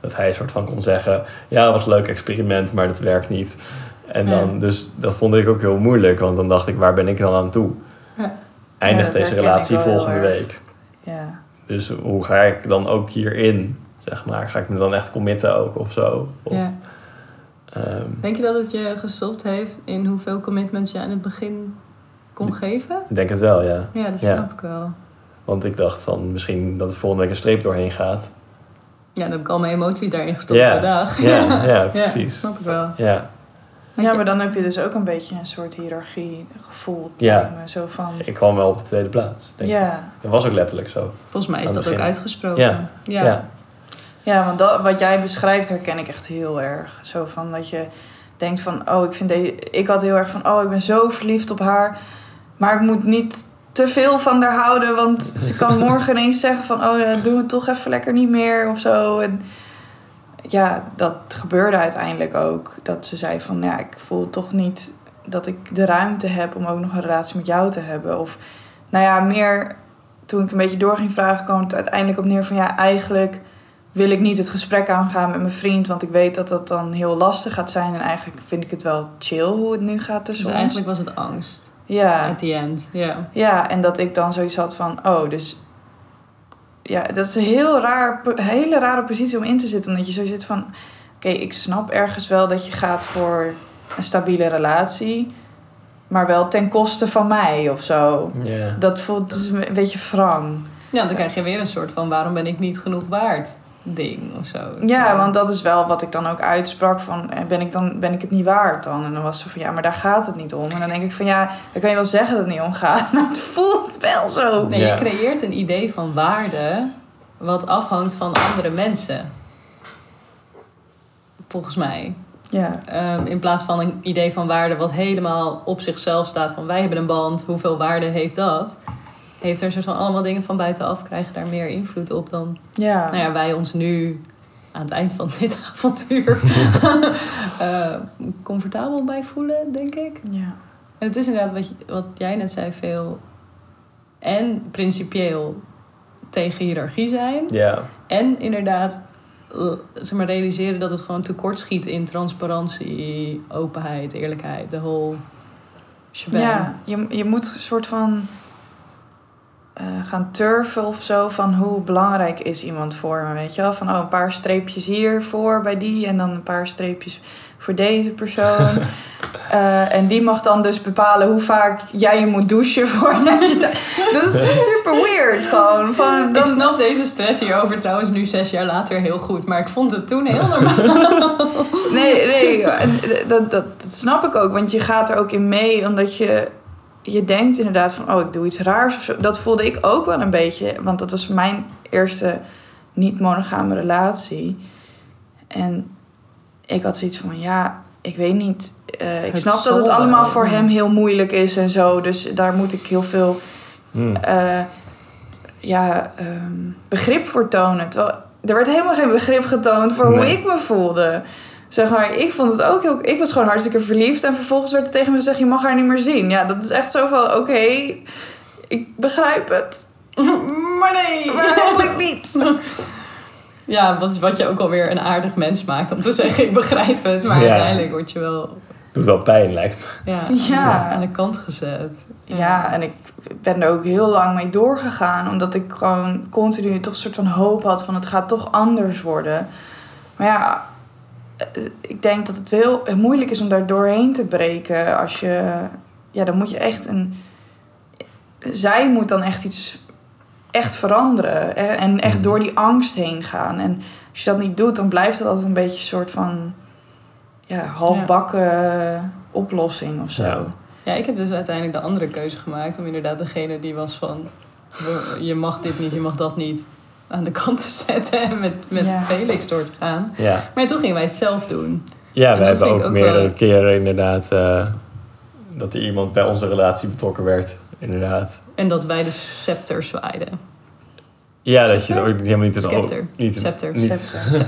Dat hij een soort van kon zeggen, ja, het was een leuk experiment, maar dat werkt niet. En dan, Ja. dus dat vond ik ook heel moeilijk, want dan dacht ik, waar ben ik dan aan toe? Ja. Eindigt deze relatie volgende week? Ja. Dus hoe ga ik dan ook hierin, zeg maar? Ga ik me dan echt committen ook of zo? Of, Ja. ehm, Denk je dat het je gestopt heeft in hoeveel commitments je aan het begin kon geven? ik denk het wel, ja. Ja, dat Ja. snap ik wel. Want ik dacht van misschien dat het volgende week een streep doorheen gaat. Ja, dan heb ik al mijn emoties daarin gestopt Ja. de dag. [laughs] Ja, ja, precies. snap ik wel. Ja. Ja, maar dan heb je dus ook een beetje een soort hiërarchie gevoel. Ja. me. Zo van, Ik kwam wel op de tweede plaats, denk ik. ja. Dat was ook letterlijk zo. Volgens mij is dat ook uitgesproken. Ja. ja. Ja. Ja, want dat, wat jij beschrijft herken ik echt heel erg. Zo van dat je denkt van, oh, ik vind deze... Ik had heel erg van, oh, ik ben zo verliefd op haar. Maar ik moet niet te veel van haar houden. Want ze kan [laughs] morgen ineens zeggen van, oh, dan doen we het toch even lekker niet meer of zo. En ja, dat gebeurde uiteindelijk ook. Dat ze zei van, ja, ik voel toch niet dat ik de ruimte heb om ook nog een relatie met jou te hebben. Of, nou ja, meer toen ik een beetje door ging vragen, kwam het uiteindelijk op neer van, ja, eigenlijk wil ik niet het gesprek aangaan met mijn vriend, want ik weet dat dat dan heel lastig gaat zijn. En eigenlijk vind ik het wel chill hoe het nu gaat Dus tussen ons. eigenlijk was het angst. Ja, At the end. Ja. ja, en dat ik dan zoiets had van, oh, dus... Ja, dat is een heel raar, hele rare positie om in te zitten. Omdat je zo zit van, oké, ik snap ergens wel dat je gaat voor een stabiele relatie. Maar wel ten koste van mij of zo. Ja. Dat voelt een beetje wrang. Ja, dan krijg je weer een soort van waarom ben ik niet genoeg waard ding of zo. Ja, want dat is wel wat ik dan ook uitsprak van eh, ben ik dan ben ik het niet waard dan? En dan was ze van ja, maar daar gaat het niet om. En dan denk ik van ja, dan kan je wel zeggen dat het niet om gaat, [laughs] maar het voelt wel zo. Nee, je creëert een idee van waarde wat afhangt van andere mensen. Volgens mij. Ja, Ehm, in plaats van een idee van waarde wat helemaal op zichzelf staat. Van wij hebben een band, hoeveel waarde heeft dat? Heeft er soort van allemaal dingen van buitenaf krijgen daar meer invloed op dan ja. nou ja, wij ons nu aan het eind van [laughs] dit avontuur [laughs] eh, comfortabel bij voelen, denk ik. ja. En het is inderdaad wat, je- wat jij net zei, veel en principieel tegen hiërarchie zijn. Ja. En inderdaad, zeg maar, realiseren dat het gewoon tekortschiet in transparantie, openheid, eerlijkheid, de whole shebang. Ja, je, je moet een soort van eh, gaan turven of zo van hoe belangrijk is iemand voor me, weet je wel? Van oh, een paar streepjes hiervoor bij die en dan een paar streepjes voor deze persoon. [laughs] Eh, en die mag dan dus bepalen hoe vaak jij je moet douchen [laughs] voordat je... Dat is super weird gewoon. Van, Ik snap deze stress hierover trouwens nu zes jaar later heel goed, maar ik vond het toen heel normaal. Nee, nee, dat, dat, dat snap ik ook. Want je gaat er ook in mee, omdat je, je denkt inderdaad van... oh, ik doe iets raars of zo. Dat voelde ik ook wel een beetje. Want dat was mijn eerste niet-monogame relatie. En ik had zoiets van, ja, ik weet niet... eh, ik Het snap dat het allemaal voor ja. hem heel moeilijk is en zo. Dus daar moet ik heel veel Hm. eh, ja, ehm, begrip voor tonen. Terwijl er werd helemaal geen begrip getoond voor hoe ik me voelde. Zeg maar, ik vond het ook heel... Ik was gewoon hartstikke verliefd. En vervolgens werd er tegen me gezegd, je mag haar niet meer zien. Ja, dat is echt zo van, oké, ik begrijp het. [laughs] maar nee! Maar eigenlijk [laughs] niet. Ja, wat, wat je ook alweer een aardig mens maakt om te zeggen, ik begrijp het. Maar Ja. uiteindelijk word je wel Doet wel pijn, lijkt me. ja, Ja. aan de kant gezet. Ja, en ik ben er ook heel lang mee doorgegaan. Omdat ik gewoon continu toch een soort van hoop had van het gaat toch anders worden. Maar ja, ik denk dat het heel moeilijk is om daar doorheen te breken. Als je, ja, dan moet je echt een... Zij moet dan echt iets echt veranderen. hè, En echt Mhm. door die angst heen gaan. En als je dat niet doet, dan blijft het altijd een beetje een soort van... Ja, halfbakken oplossing of zo. Ja. Ja, ik heb dus uiteindelijk de andere keuze gemaakt om inderdaad degene die was van je mag dit niet, je mag dat niet aan de kant te zetten en met, met Ja. Felix door te gaan. Ja, Maar toen gingen wij het zelf doen. ja we hebben ook, ook meerdere wel- keren inderdaad... eh, dat er iemand bij onze relatie betrokken werd. Inderdaad. En dat wij de scepter zwaaiden. Ja, dat je ook helemaal niet een, Scepter. niet een, Scepter. niet, Scepter. [laughs]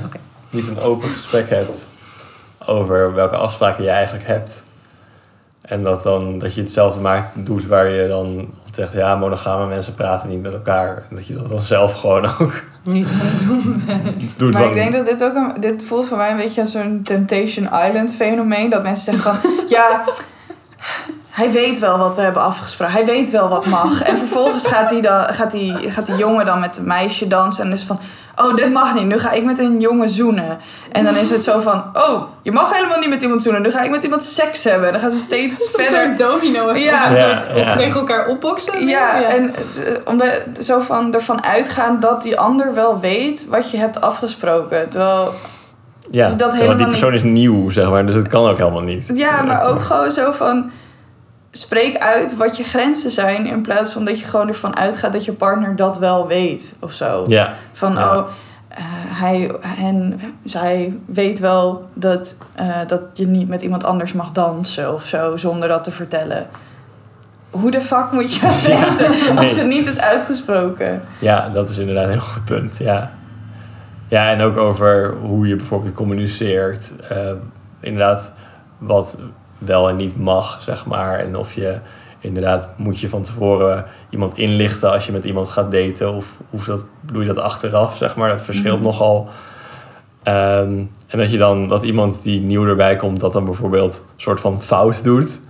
Niet een open gesprek hebt over welke afspraken je eigenlijk hebt. En dat, dan, dat je hetzelfde maakt, doet waar je dan zegt, ja, monogame mensen praten niet met elkaar. En dat je dat dan zelf gewoon ook [laughs] Niet aan het doen bent. [laughs] doet. Maar ik denk dat dit ook een, dit voelt voor mij een beetje als zo'n Temptation Island fenomeen. Dat mensen zeggen van [laughs] ja, hij weet wel wat we hebben afgesproken. Hij weet wel wat mag. En vervolgens gaat die, dan, gaat die, gaat die jongen dan met een meisje dansen. En is van, oh dit mag niet. Nu ga ik met een jongen zoenen. En dan is het zo van, oh je mag helemaal niet met iemand zoenen. Nu ga ik met iemand seks hebben. En dan gaan ze steeds Het is [laughs] een verder soort domino effect. Ja. Een Ja, soort ja. op tegen elkaar opboksen. Ja, en het, eh, om de, zo van ervan uitgaan dat die ander wel weet wat je hebt afgesproken. Terwijl Ja, Dat terwijl helemaal die persoon is nieuw, zeg maar. Dus het kan ook helemaal niet. Ja, maar ook gewoon zo van... Spreek uit wat je grenzen zijn... in plaats van dat je gewoon ervan uitgaat... dat je partner dat wel weet of zo. Ja, Van, Ja. oh, eh, hij en zij weet wel dat, eh, dat je niet met iemand anders mag dansen of zo... zonder dat te vertellen. Hoe de fuck moet je dat [laughs] Ja, weten als het niet is uitgesproken? ja, dat is inderdaad een heel goed punt. Ja. ja, en ook over hoe je bijvoorbeeld communiceert. Eh, inderdaad, wat wel en niet mag, zeg maar. En of je inderdaad moet je van tevoren iemand inlichten als je met iemand gaat daten. Of hoe dat, doe je dat achteraf, zeg maar. Dat verschilt Mhm. nogal. Ehm, en dat je dan, dat iemand die nieuw erbij komt, dat dan bijvoorbeeld een soort van fout doet.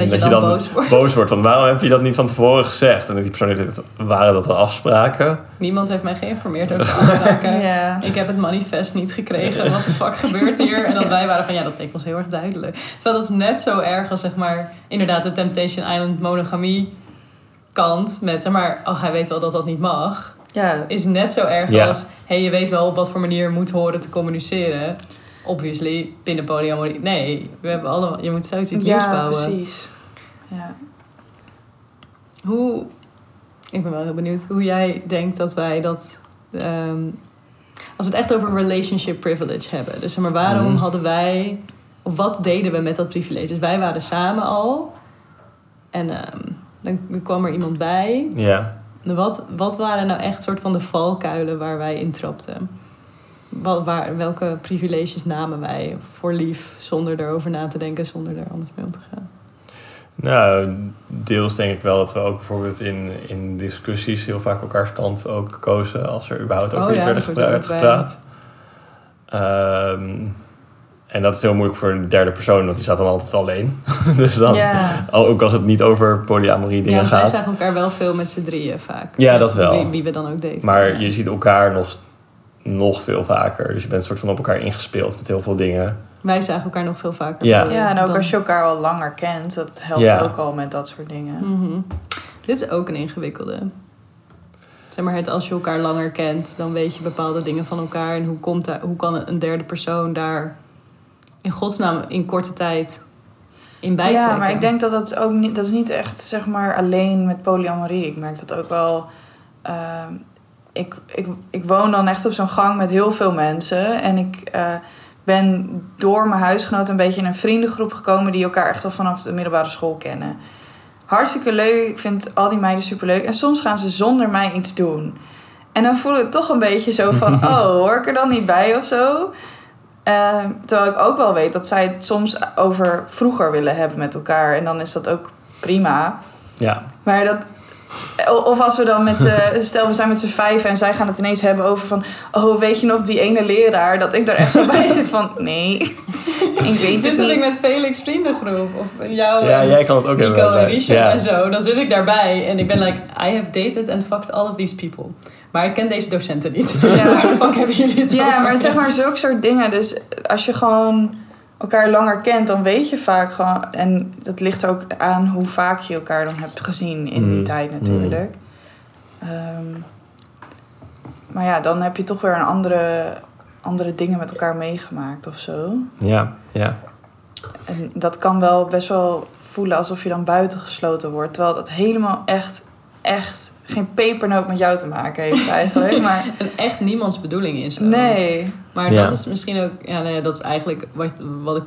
En, dat, je dan, boos wordt. boos wordt van waarom heb je dat niet van tevoren gezegd? En die persoon heeft het, waren dat dan afspraken? Niemand heeft mij geïnformeerd [laughs] over afspraken. Ja. Ik heb het manifest niet gekregen. Wat de fuck gebeurt hier? En dat wij waren van ja, dat leek ons heel erg duidelijk. Terwijl dat is net zo erg als zeg maar inderdaad de Temptation Island monogamie kant. Met zeg maar, oh hij weet wel dat dat niet mag. ja. Is net zo erg Ja. als hey, je weet wel op wat voor manier je moet horen te communiceren. Obviously, binnen polyamorie. Nee, we hebben allemaal, je moet steeds iets nieuws Ja, bouwen. precies. Ja. Hoe, ik ben wel heel benieuwd hoe jij denkt dat wij dat. ehm, als we het echt over relationship privilege hebben. Dus zeg maar, waarom Mhm. hadden wij. Of wat deden we met dat privilege? Dus wij waren samen al. En ehm, dan kwam er iemand bij. Ja. Wat, wat waren nou echt soort van de valkuilen waar wij intrapten? Wat, waar, welke privileges namen wij voor lief zonder erover na te denken, zonder er anders mee om te gaan? Nou, deels denk ik wel dat we ook bijvoorbeeld in, in discussies heel vaak elkaars kant ook kozen als er überhaupt over Oh iets ja, werd er gepraat. Ehm, en dat is heel moeilijk voor een derde persoon, want die staat dan altijd alleen. [laughs] dus dan, Ja. al- ook als het niet over polyamorie dingen ja, wij gaat. zagen elkaar wel veel met z'n drieën vaak. Ja, dat wel. Wie, wie we dan ook daten. Maar je ziet elkaar nog, nog veel vaker. Dus je bent soort van op elkaar ingespeeld met heel veel dingen. Wij zagen elkaar nog veel vaker. Ja. ja, en ook dan- als je elkaar al langer kent, dat helpt Ja. ook al met dat soort dingen. Mhm. Dit is ook een ingewikkelde. Zeg maar, het als je elkaar langer kent, dan weet je bepaalde dingen van elkaar. En hoe, komt daar, hoe kan een derde persoon daar in godsnaam in korte tijd in bijtrekken? Ja, maar ik denk dat dat ook niet, dat is niet echt zeg maar alleen met polyamorie. Ik merk dat ook wel. ehm, ik, ik, ik woon dan echt op zo'n gang met heel veel mensen. En ik eh, ben door mijn huisgenoot een beetje in een vriendengroep gekomen die elkaar echt al vanaf de middelbare school kennen. Hartstikke leuk. Ik vind al die meiden superleuk. En soms gaan ze zonder mij iets doen. En dan voel ik toch een beetje zo van: [laughs] oh, hoor ik er dan niet bij of zo? Ehm, terwijl ik ook wel weet dat zij het soms over vroeger willen hebben met elkaar. En dan is dat ook prima. Ja, Maar dat. Of als we dan met z'n. [laughs] Stel, we zijn met z'n vijf en zij gaan het ineens hebben over van. Oh, weet je nog die ene leraar? Dat ik daar echt zo [laughs] bij zit van. Nee. [laughs] Ik weet Dit heb ik met Felix vriendengroep. Of jou ja en jij kan het ook Nico hebben. en Richard ja. en zo. Dan zit ik daarbij en ik ben like... I have dated and fucked all of these people. Maar ik ken deze docenten niet. Ja. Waar de fuck hebben jullie het Ja, over? maar zeg maar zulke soort dingen. Dus als je gewoon elkaar langer kent, dan weet je vaak gewoon. En dat ligt ook aan hoe vaak je elkaar dan hebt gezien in die Mm. tijd natuurlijk. Ehm, maar ja, dan heb je toch weer een andere, andere dingen met elkaar meegemaakt of zo. Ja, ja. En dat kan wel best wel voelen alsof je dan buitengesloten wordt. Terwijl dat helemaal echt, echt geen pepernoot met jou te maken heeft eigenlijk. Maar [laughs] En echt niemands bedoeling is. ook. nee. Maar Ja. dat is misschien ook... Ja, nee, dat is eigenlijk wat, wat, ik,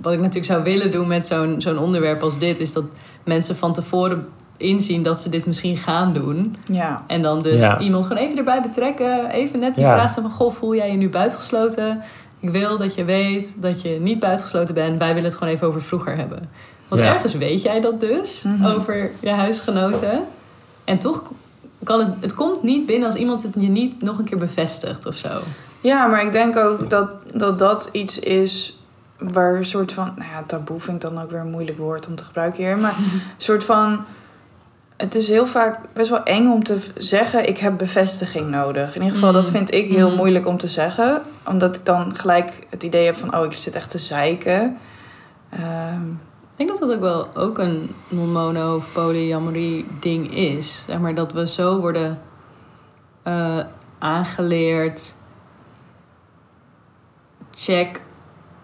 wat ik natuurlijk zou willen doen met zo'n zo'n onderwerp als dit... is dat mensen van tevoren inzien dat ze dit misschien gaan doen. Ja. En dan dus Ja. iemand gewoon even erbij betrekken. Even net die Ja. vraag stellen van... Goh, voel jij je nu buitengesloten? Ik wil dat je weet dat je niet buitengesloten bent. Wij willen het gewoon even over vroeger hebben. Want Ja. ergens weet jij dat dus. Mhm. Over je huisgenoten. En toch kan het... Het komt niet binnen als iemand het je niet nog een keer bevestigt of zo. Ja, maar ik denk ook dat dat, dat iets is waar een soort van... Nou ja, taboe vind ik dan ook weer een moeilijk woord om te gebruiken hier. Maar [laughs] een soort van... Het is heel vaak best wel eng om te zeggen... ik heb bevestiging nodig. In ieder geval, dat Mm. vind ik heel Mhm. moeilijk om te zeggen. Omdat ik dan gelijk het idee heb van... oh, ik zit echt te zeiken. Ehm, Ik denk dat dat ook wel ook een non-mono of polyamorie ding is. Zeg maar dat we zo worden eh, aangeleerd check.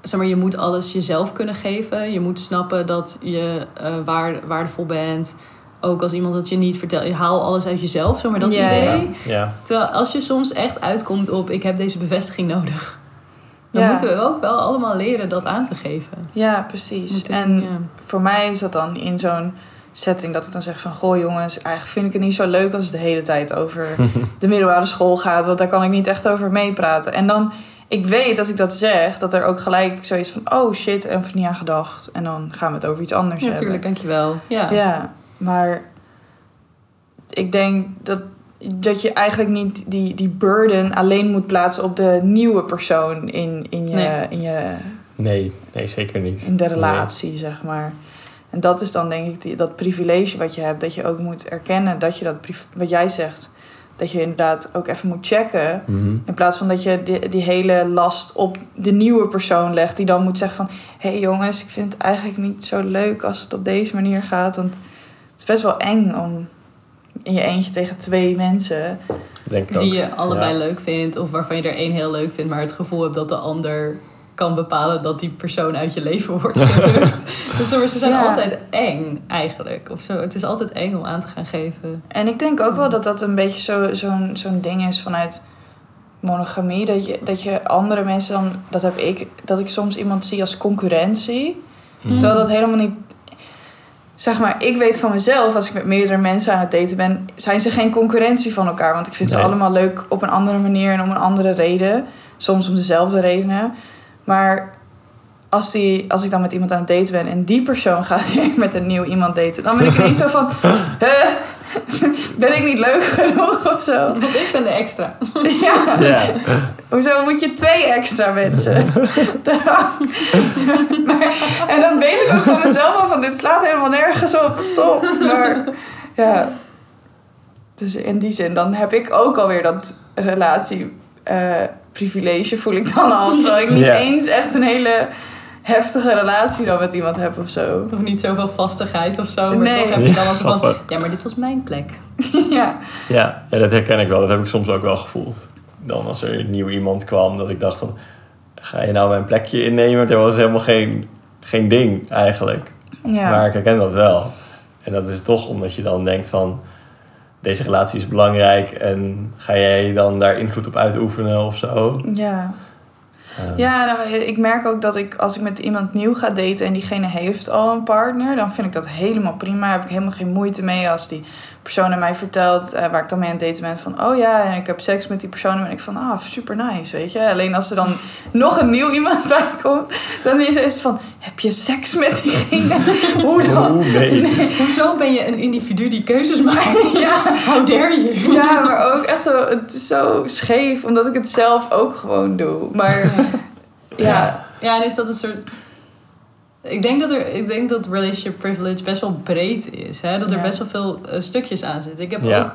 Zeg maar, je moet alles jezelf kunnen geven. Je moet snappen dat je eh, waar, waardevol bent. Ook als iemand het je niet vertelt. Je haal alles uit jezelf, zeg maar dat idee. Ja. Terwijl als je soms echt uitkomt op... ik heb deze bevestiging nodig. Dan Ja. moeten we ook wel allemaal leren dat aan te geven. Ja, precies. Moeten- en ja. voor mij is dat dan in zo'n setting dat ik dan zeg van... Goh jongens, eigenlijk vind ik het niet zo leuk als het de hele tijd over [laughs] de middelbare school gaat. Want daar kan ik niet echt over meepraten. En dan, ik weet als ik dat zeg, dat er ook gelijk zoiets van... Oh shit, er even niet aan gedacht. En dan gaan we het over iets anders hebben. Natuurlijk, dankjewel. Ja. Ja, maar ik denk dat, dat je eigenlijk niet die, die burden alleen moet plaatsen op de nieuwe persoon in, in, je, Nee. in, je, Nee, nee, zeker niet. in de relatie, zeg maar. En dat is dan denk ik die, dat privilege wat je hebt, dat je ook moet erkennen dat je dat, wat jij zegt, dat je inderdaad ook even moet checken. Mhm. In plaats van dat je die, die hele last op de nieuwe persoon legt, die dan moet zeggen van... Hé hey jongens, ik vind het eigenlijk niet zo leuk als het op deze manier gaat. Want het is best wel eng om in je eentje tegen twee mensen... Denk ik ook. Die je allebei Ja. leuk vindt. Of waarvan je er één heel leuk vindt. Maar het gevoel hebt dat de ander kan bepalen dat die persoon uit je leven wordt [laughs] gerukt. dus ze zijn Ja. altijd eng eigenlijk. Of zo. Het is altijd eng om aan te gaan geven. En ik denk ook wel dat dat een beetje zo- zo'n zo'n ding is vanuit monogamie. Dat je, dat je andere mensen dan... Dat heb ik, dat ik soms iemand zie als concurrentie. Mhm. Terwijl dat helemaal niet. Zeg maar, ik weet van mezelf, als ik met meerdere mensen aan het daten ben, zijn ze geen concurrentie van elkaar. Want ik vind Nee. ze allemaal leuk op een andere manier en om een andere reden. Soms om dezelfde redenen. Maar als, die, als ik dan met iemand aan het daten ben en die persoon [laughs] gaat weer met een nieuw iemand daten, dan ben ik [laughs] ineens zo van: huh? [laughs] ben ik niet leuk genoeg of zo? Want ik ben de extra. [laughs] Ja. Ja. Hoezo moet je twee extra mensen? [laughs] maar, en dan weet ik ook van mezelf al van dit slaat helemaal nergens op. Stop. Maar ja. Dus in die zin, dan heb ik ook alweer dat relatie eh, privilege voel ik dan al. Terwijl ik niet Ja. eens echt een hele heftige relatie dan met iemand heb of zo. Of niet zoveel vastigheid of zo. Maar Nee. toch heb je dan als van... Ja, maar dit was mijn plek. [laughs] ja. Ja, ja, dat herken ik wel. Dat heb ik soms ook wel gevoeld. Dan als er nieuw iemand kwam, dat ik dacht van... Ga je nou mijn plekje innemen? Dat was helemaal geen, geen ding eigenlijk. Ja. Maar ik herken dat wel. En dat is toch omdat je dan denkt van... Deze relatie is belangrijk en ga jij dan daar invloed op uitoefenen of zo? ja. Eh, Ja, nou, ik merk ook dat ik als ik met iemand nieuw ga daten en diegene heeft al een partner, dan vind ik dat helemaal prima. Heb ik helemaal geen moeite mee als die persoon aan mij vertelt, eh, waar ik dan mee aan het daten ben, van oh ja, en ik heb seks met die persoon, ben ik van ah, super nice, weet je. Alleen als er dan [laughs] nog een nieuw iemand [laughs] bij komt, dan is het van heb je seks met diegene? [laughs] Hoe dan? Oeh, nee. Hoezo ben je een individu die keuzes maakt? Ja. How dare you? Ja, maar ook echt zo, het is zo scheef, omdat ik het zelf ook gewoon doe. Maar ja, Ja, en is dat een soort. Ik denk dat, er, ik denk dat relationship privilege best wel breed is. Hè? Dat er Ja. best wel veel eh, stukjes aan zitten. Ik heb Ja. ook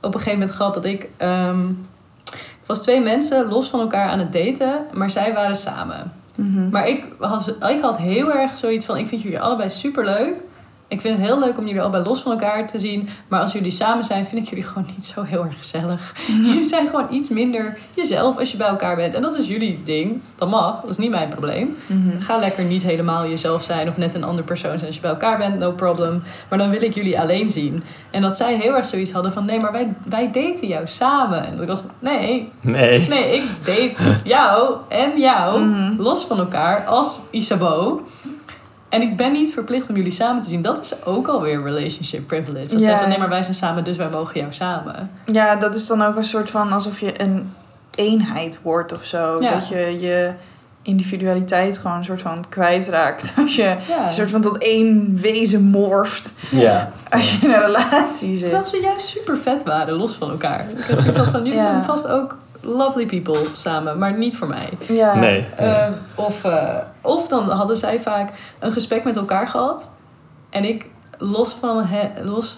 op een gegeven moment gehad dat ik. ehm, ik was twee mensen los van elkaar aan het daten, maar zij waren samen. Mhm. Maar ik had, ik had heel erg zoiets van: ik vind jullie allebei super leuk. Ik vind het heel leuk om jullie allebei los van elkaar te zien. Maar als jullie samen zijn, vind ik jullie gewoon niet zo heel erg gezellig. Jullie zijn gewoon iets minder jezelf als je bij elkaar bent. En dat is jullie ding. Dat mag, dat is niet mijn probleem. Mhm. Ga lekker niet helemaal jezelf zijn of net een ander persoon zijn als je bij elkaar bent, no problem. Maar dan wil ik jullie alleen zien. En dat zij heel erg zoiets hadden van: nee, maar wij, wij daten jou samen. En dat ik was van: nee, Nee. nee, ik date jou en jou Mhm. los van elkaar als Isabeau. En ik ben niet verplicht om jullie samen te zien. Dat is ook alweer relationship privilege. Dat Ja. zij zo, nee, maar wij zijn samen, dus wij mogen jou samen. Ja, dat is dan ook een soort van alsof je een eenheid wordt of zo. Ja. Dat je je individualiteit gewoon een soort van kwijtraakt. [laughs] Als je Ja. een soort van tot één wezen morft. Ja. [laughs] Als je in een relatie zit. Terwijl ze juist super vet waren, los van elkaar. Ik had zoiets van, jullie Ja. zijn vast ook lovely people samen, maar niet voor mij. Ja. Nee. Eh, of, eh, of dan hadden zij vaak een gesprek met elkaar gehad. En ik los van hen, los,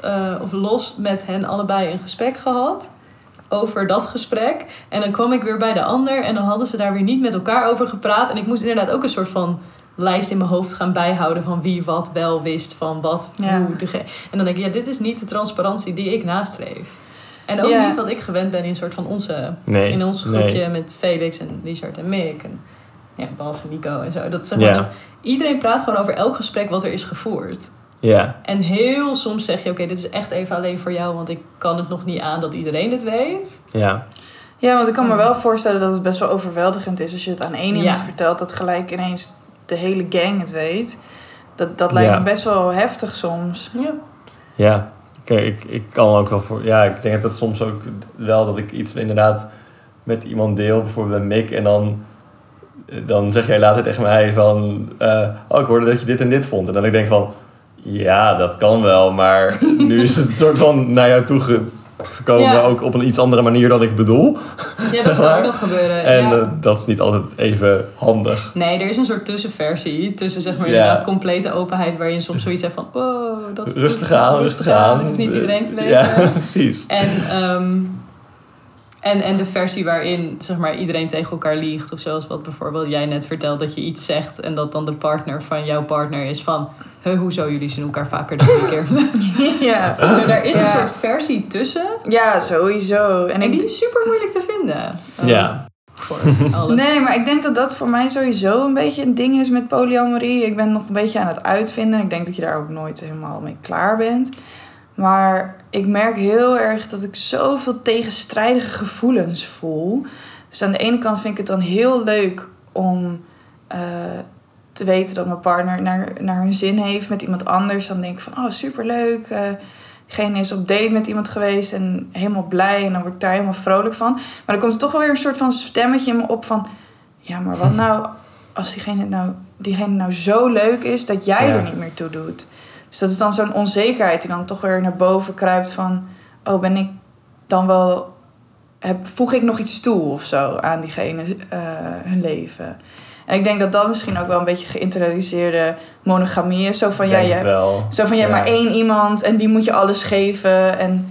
eh, of los met hen allebei een gesprek gehad. Over dat gesprek. En dan kwam ik weer bij de ander. En dan hadden ze daar weer niet met elkaar over gepraat. En ik moest inderdaad ook een soort van lijst in mijn hoofd gaan bijhouden. Van wie wat wel wist. Van wat, Ja. hoe. dege- En dan denk ik, ja, dit is niet de transparantie die ik nastreef. En ook Ja. niet wat ik gewend ben in een soort van onze... Nee. In ons nee. groepje met Felix en Richard en Mick. En ja, behalve Nico en zo. Dat, zeg maar, Ja. dat, iedereen praat gewoon over elk gesprek wat er is gevoerd. Ja, En heel soms zeg je, oké, dit is echt even alleen voor jou... want ik kan het nog niet aan dat iedereen het weet. ja, Ja, want ik kan me wel voorstellen dat het best wel overweldigend is als je het aan één iemand Ja. vertelt, dat gelijk ineens de hele gang het weet. Dat, dat lijkt Ja. me best wel heftig soms. Ja. ja. Kijk, ik, ik kan ook wel voor... Ja, ik denk dat soms ook wel dat ik iets inderdaad met iemand deel. Bijvoorbeeld met Mick. En dan, dan zeg jij later tegen mij van... eh, oh, ik hoorde dat je dit en dit vond. En dan ik denk van... Ja, dat kan wel. Maar [laughs] nu is het soort van naar jou toe gekomen. Ja. Ook op een iets andere manier dan ik bedoel. ja, dat [laughs] kan ook nog gebeuren. En ja. eh, dat is niet altijd even handig. Nee, er is een soort tussenversie. Tussen zeg maar Ja. inderdaad complete openheid... waar je soms zoiets hebt van... Oh, dat Rustig aan, rustig aan. Dat hoeft niet iedereen te weten. Ja, [laughs] precies. En, ehm, en, en de versie waarin zeg maar, iedereen tegen elkaar liegt. Of zoals wat bijvoorbeeld jij net vertelt, dat je iets zegt en dat dan de partner van jouw partner is van. "Huh, hoezo jullie zien elkaar vaker dan een keer? [laughs] ja. Maar Daar is een soort versie tussen. ja, sowieso. En die is super moeilijk te vinden. Ja. Voor alles. Nee, maar ik denk dat dat voor mij sowieso een beetje een ding is met polyamorie. Ik ben nog een beetje aan het uitvinden. Ik denk dat je daar ook nooit helemaal mee klaar bent. Maar ik merk heel erg dat ik zoveel tegenstrijdige gevoelens voel. Dus aan de ene kant vind ik het dan heel leuk om eh, te weten dat mijn partner naar, naar hun zin heeft met iemand anders. Dan denk ik van, oh superleuk. Diegene is op date met iemand geweest en helemaal blij. En dan word ik daar helemaal vrolijk van. Maar dan komt er toch wel weer een soort van stemmetje in me op van... Ja, maar wat [laughs] nou als diegene nou, diegene nou zo leuk is dat jij Ja. er niet meer toe doet? Dus dat is dan zo'n onzekerheid die dan toch weer naar boven kruipt van... Oh, ben ik dan wel... Heb, voeg ik nog iets toe of zo aan diegene eh, hun leven? En ik denk dat dat misschien ook wel een beetje geïnternaliseerde monogamie is. Zo van, ja, Denk je, zo van, Ja. maar één iemand en die moet je alles geven. En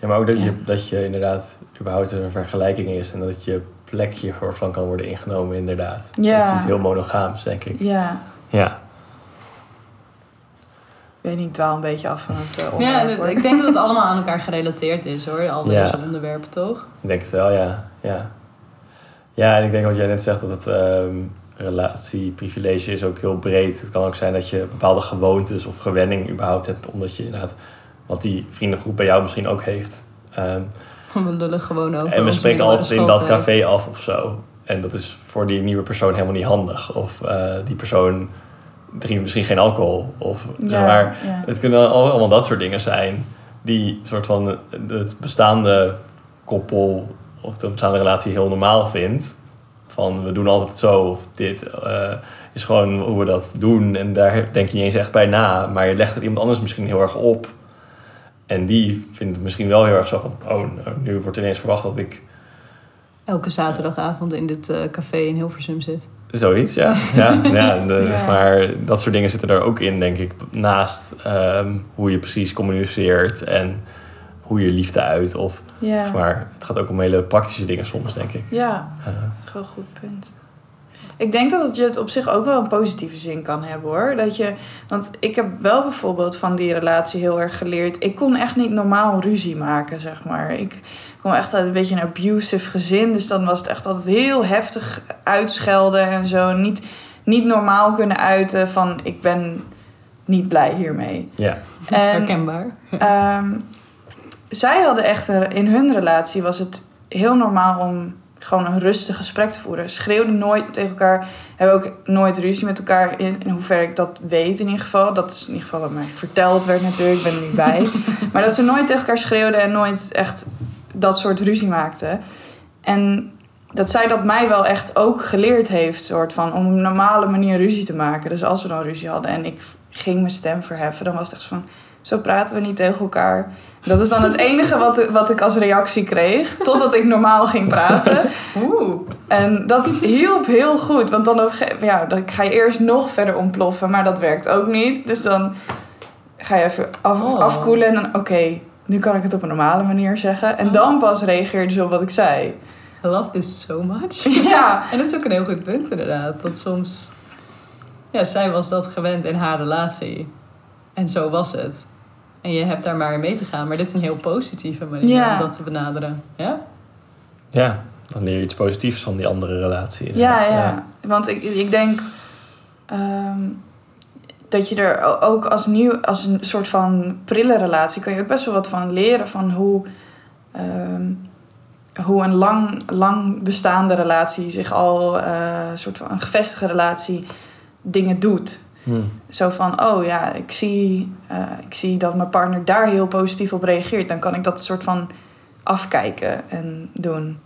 Ja, maar ook dat, Ja. je, dat je inderdaad überhaupt een vergelijking is en dat je plekje soort van kan worden ingenomen, inderdaad. Ja. Dat is iets heel monogaams, denk ik. ja, Ja. Ik weet niet, dwaal een beetje af van het eh, Ja, onderwerp. hoor. ik denk dat het [laughs] allemaal aan elkaar gerelateerd is hoor. Al Ja. deze onderwerpen toch? Ik denk het wel, ja. Ja, ja en ik denk wat jij net zegt, dat het ehm relatieprivilege is ook heel breed. Het kan ook zijn dat je bepaalde gewoontes of gewenning überhaupt hebt, omdat je inderdaad, wat die vriendengroep bij jou misschien ook heeft. Ehm, We lullen gewoon over en we spreken altijd in dat café af of zo. En dat is voor die nieuwe persoon helemaal niet handig. Of eh, die persoon drinkt misschien geen alcohol. Of zeg maar, ja. het kunnen al- allemaal dat soort dingen zijn. Die soort van het bestaande koppel of de bestaande relatie heel normaal vindt. Van we doen altijd zo of dit eh, is gewoon hoe we dat doen. En daar denk je niet eens echt bij na. Maar je legt het iemand anders misschien heel erg op. En die vindt het misschien wel heel erg zo van... Oh, nou, nu wordt ineens verwacht dat ik Elke zaterdagavond in dit eh, café in Hilversum zit. Zoiets, ja. ja, [laughs] ja, en de- Ja. Maar dat soort dingen zitten er ook in, denk ik. Naast ehm, hoe je precies communiceert en hoe je liefde uit. Of, Ja. zeg maar het gaat ook om hele praktische dingen soms, denk ik. ja, Eh, dat is wel een goed punt. Ik denk dat het je het op zich ook wel een positieve zin kan hebben hoor. Dat je, want ik heb wel bijvoorbeeld van die relatie heel erg geleerd. Ik kon echt niet normaal ruzie maken, zeg maar. Ik kwam echt uit een beetje een abusive gezin. Dus dan was het echt altijd heel heftig uitschelden en zo. Niet, niet normaal kunnen uiten van ik ben niet blij hiermee. ja, [laughs] En Herkenbaar. Ehm, zij hadden echt, een- in hun relatie was het heel normaal om gewoon een rustig gesprek te voeren. Schreeuwden nooit tegen elkaar, hebben ook nooit ruzie met elkaar, in, in hoeverre ik dat weet in ieder geval. Dat is in ieder geval wat mij verteld werd natuurlijk, ik ben er niet bij. [laughs] maar dat ze nooit tegen elkaar schreeuwden en nooit echt dat soort ruzie maakten. En dat zij dat mij wel echt ook geleerd heeft, soort van, om op een normale manier ruzie te maken. Dus als we dan ruzie hadden en ik ging mijn stem verheffen, dan was het echt van, zo praten we niet tegen elkaar. Dat is dan het enige wat, wat ik als reactie kreeg, totdat ik normaal ging praten. [laughs] Oeh. En dat hielp heel goed, want dan, ja, dan ga je eerst nog verder ontploffen, maar dat werkt ook niet. Dus dan ga je even af, Oh. afkoelen en dan, oké, nu kan ik het op een normale manier zeggen. En Oh. dan pas reageerde ze op wat ik zei. I love this so much. [laughs] Ja, En dat is ook een heel goed punt inderdaad. Dat soms... Ja, zij was dat gewend in haar relatie. En zo was het. En je hebt daar maar in mee te gaan. Maar dit is een heel positieve manier Ja. om dat te benaderen. Ja? Ja, dan leer je iets positiefs van die andere relatie. Ja, inderdaad. ja. Want ik, ik denk ehm, dat je er ook als nieuw, als een soort van prille relatie, kan je ook best wel wat van leren van hoe, ehm, hoe een lang, lang bestaande relatie zich al, eh, een soort van een gevestigde relatie, dingen doet. Hm. Zo van, oh ja, ik zie, eh, ik zie dat mijn partner daar heel positief op reageert. Dan kan ik dat soort van afkijken en doen.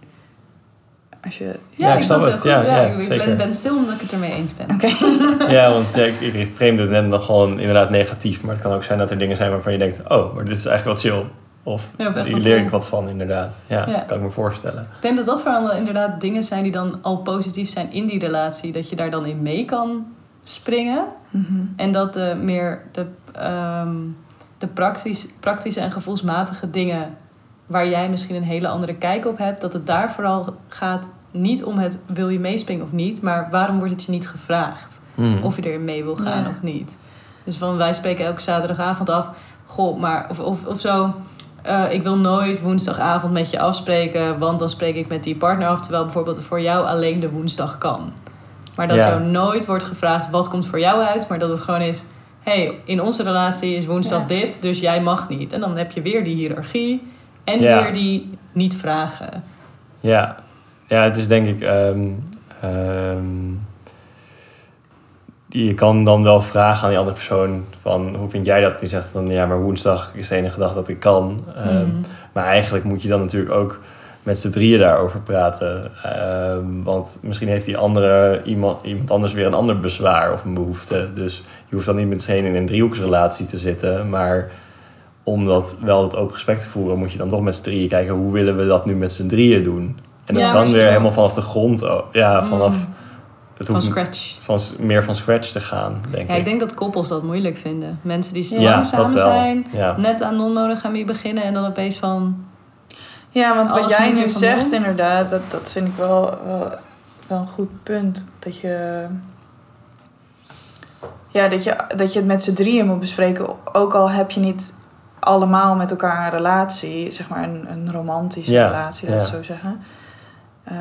Als je... Ja, Ja, ik snap het goed. Ja, Ja, ja, ik ben, ben stil omdat ik het ermee eens ben. Oké. [laughs] Ja, want ja, ik, ik vreemde het net nog gewoon inderdaad negatief. Maar het kan ook zijn dat er dingen zijn waarvan je denkt... Oh, maar dit is eigenlijk wel chill. Of Ja, hier leer ik wat van, inderdaad. Ja, Ja. kan ik me voorstellen. Ik denk dat dat vooral inderdaad dingen zijn die dan al positief zijn in die relatie. Dat je daar dan in mee kan springen. Mhm. En dat de meer de, ehm, de praktisch, praktische en gevoelsmatige dingen waar jij misschien een hele andere kijk op hebt, dat het daar vooral gaat niet om het wil je meespringen of niet, maar waarom wordt het je niet gevraagd? Hm. Of je erin mee wil gaan Ja. of niet. Dus van wij spreken elke zaterdagavond af, goh, maar of, of, of zo. eh, ik wil nooit woensdagavond met je afspreken, want dan spreek ik met die partner af. Terwijl bijvoorbeeld voor jou alleen de woensdag kan. Maar dat Ja. zo nooit wordt gevraagd wat komt voor jou uit, maar dat het gewoon is: hey, in onze relatie is woensdag Ja. dit, dus jij mag niet. En dan heb je weer die hiërarchie en Ja. weer die niet vragen. Ja. ja, het is denk ik... ehm, ehm, je kan dan wel vragen aan die andere persoon van hoe vind jij dat? Die zegt dan ja, maar woensdag is de enige dag dat ik kan. Ehm, Mm. Maar eigenlijk moet je dan natuurlijk ook met z'n drieën daarover praten. Ehm, want misschien heeft die andere iemand, iemand anders weer een ander bezwaar of een behoefte. Dus je hoeft dan niet meteen in een driehoeksrelatie te zitten. Maar om dat wel het open gesprek te voeren, moet je dan toch met z'n drieën kijken hoe willen we dat nu met z'n drieën doen. En dat Ja, kan weer helemaal vanaf de grond. oh, Ja, vanaf. Mm. Het Van scratch. van, meer van scratch te gaan, denk Ja, ik. ik denk dat koppels dat moeilijk vinden. Mensen die Ja, lang samen zijn, net aan non-monogamie beginnen en dan opeens van... Ja, want wat jij nu zegt, doen. inderdaad, dat, dat vind ik wel, wel, wel een goed punt. Dat je, ja, dat, je, dat je het met z'n drieën moet bespreken. Ook al heb je niet allemaal met elkaar een relatie, zeg maar een, een romantische Ja, relatie, laat ik ja. zo zeggen. Eh,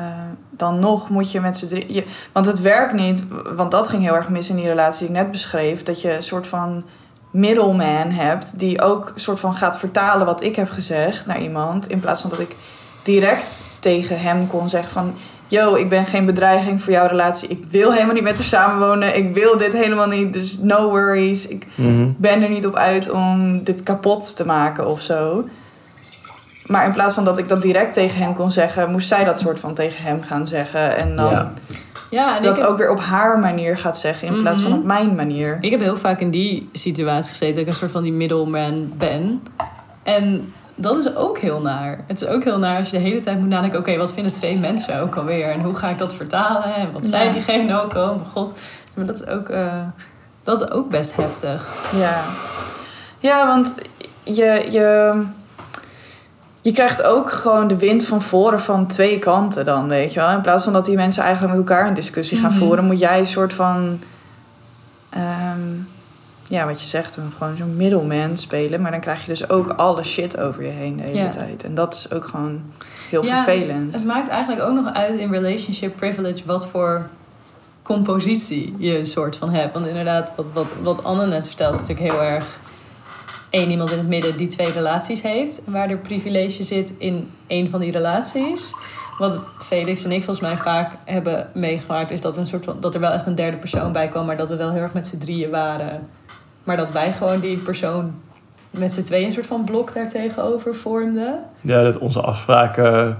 dan nog moet je met z'n drieën. je- Want het werkt niet, want dat ging heel erg mis in die relatie die ik net beschreef. Dat je een soort van middleman hebt die ook een soort van gaat vertalen wat ik heb gezegd naar iemand. In plaats van dat ik direct tegen hem kon zeggen van... Yo, ik ben geen bedreiging voor jouw relatie. Ik wil helemaal niet met haar samenwonen. Ik wil dit helemaal niet. Dus no worries. Ik Mhm. ben er niet op uit om dit kapot te maken of zo. Maar in plaats van dat ik dat direct tegen hem kon zeggen... moest zij dat soort van tegen hem gaan zeggen. En dan Ja. Ja, en dat heb, ook weer op haar manier gaat zeggen... in plaats van Mhm. op mijn manier. ik heb heel vaak in die situatie gezeten dat ik een soort van die middleman ben. En dat is ook heel naar. Het is ook heel naar als je de hele tijd moet nadenken... oké, wat vinden twee mensen ook alweer? En hoe ga ik dat vertalen? En wat zei Ja. diegene ook? Oh mijn god. Maar dat is ook, eh, dat is ook best heftig. Ja, ja want je, je, je krijgt ook gewoon de wind van voren van twee kanten dan, weet je wel. In plaats van dat die mensen eigenlijk met elkaar een discussie gaan Mhm. voeren, moet jij een soort van, ehm, ja, wat je zegt, gewoon zo'n middleman spelen. Maar dan krijg je dus ook alle shit over je heen de hele tijd. En dat is ook gewoon heel Ja, dus vervelend. het maakt eigenlijk ook nog uit in relationship privilege wat voor compositie je een soort van hebt. Want inderdaad, wat, wat, wat Anne net vertelt, is natuurlijk heel erg één iemand in het midden die twee relaties heeft. Waar er privilege zit in één van die relaties. Wat Felix en ik volgens mij vaak hebben meegemaakt, is dat, we een soort van, dat er wel echt een derde persoon bij kwam, maar dat we wel heel erg met z'n drieën waren. Maar dat wij gewoon die persoon met z'n tweeën een soort van blok daartegenover vormden. Ja, dat onze afspraken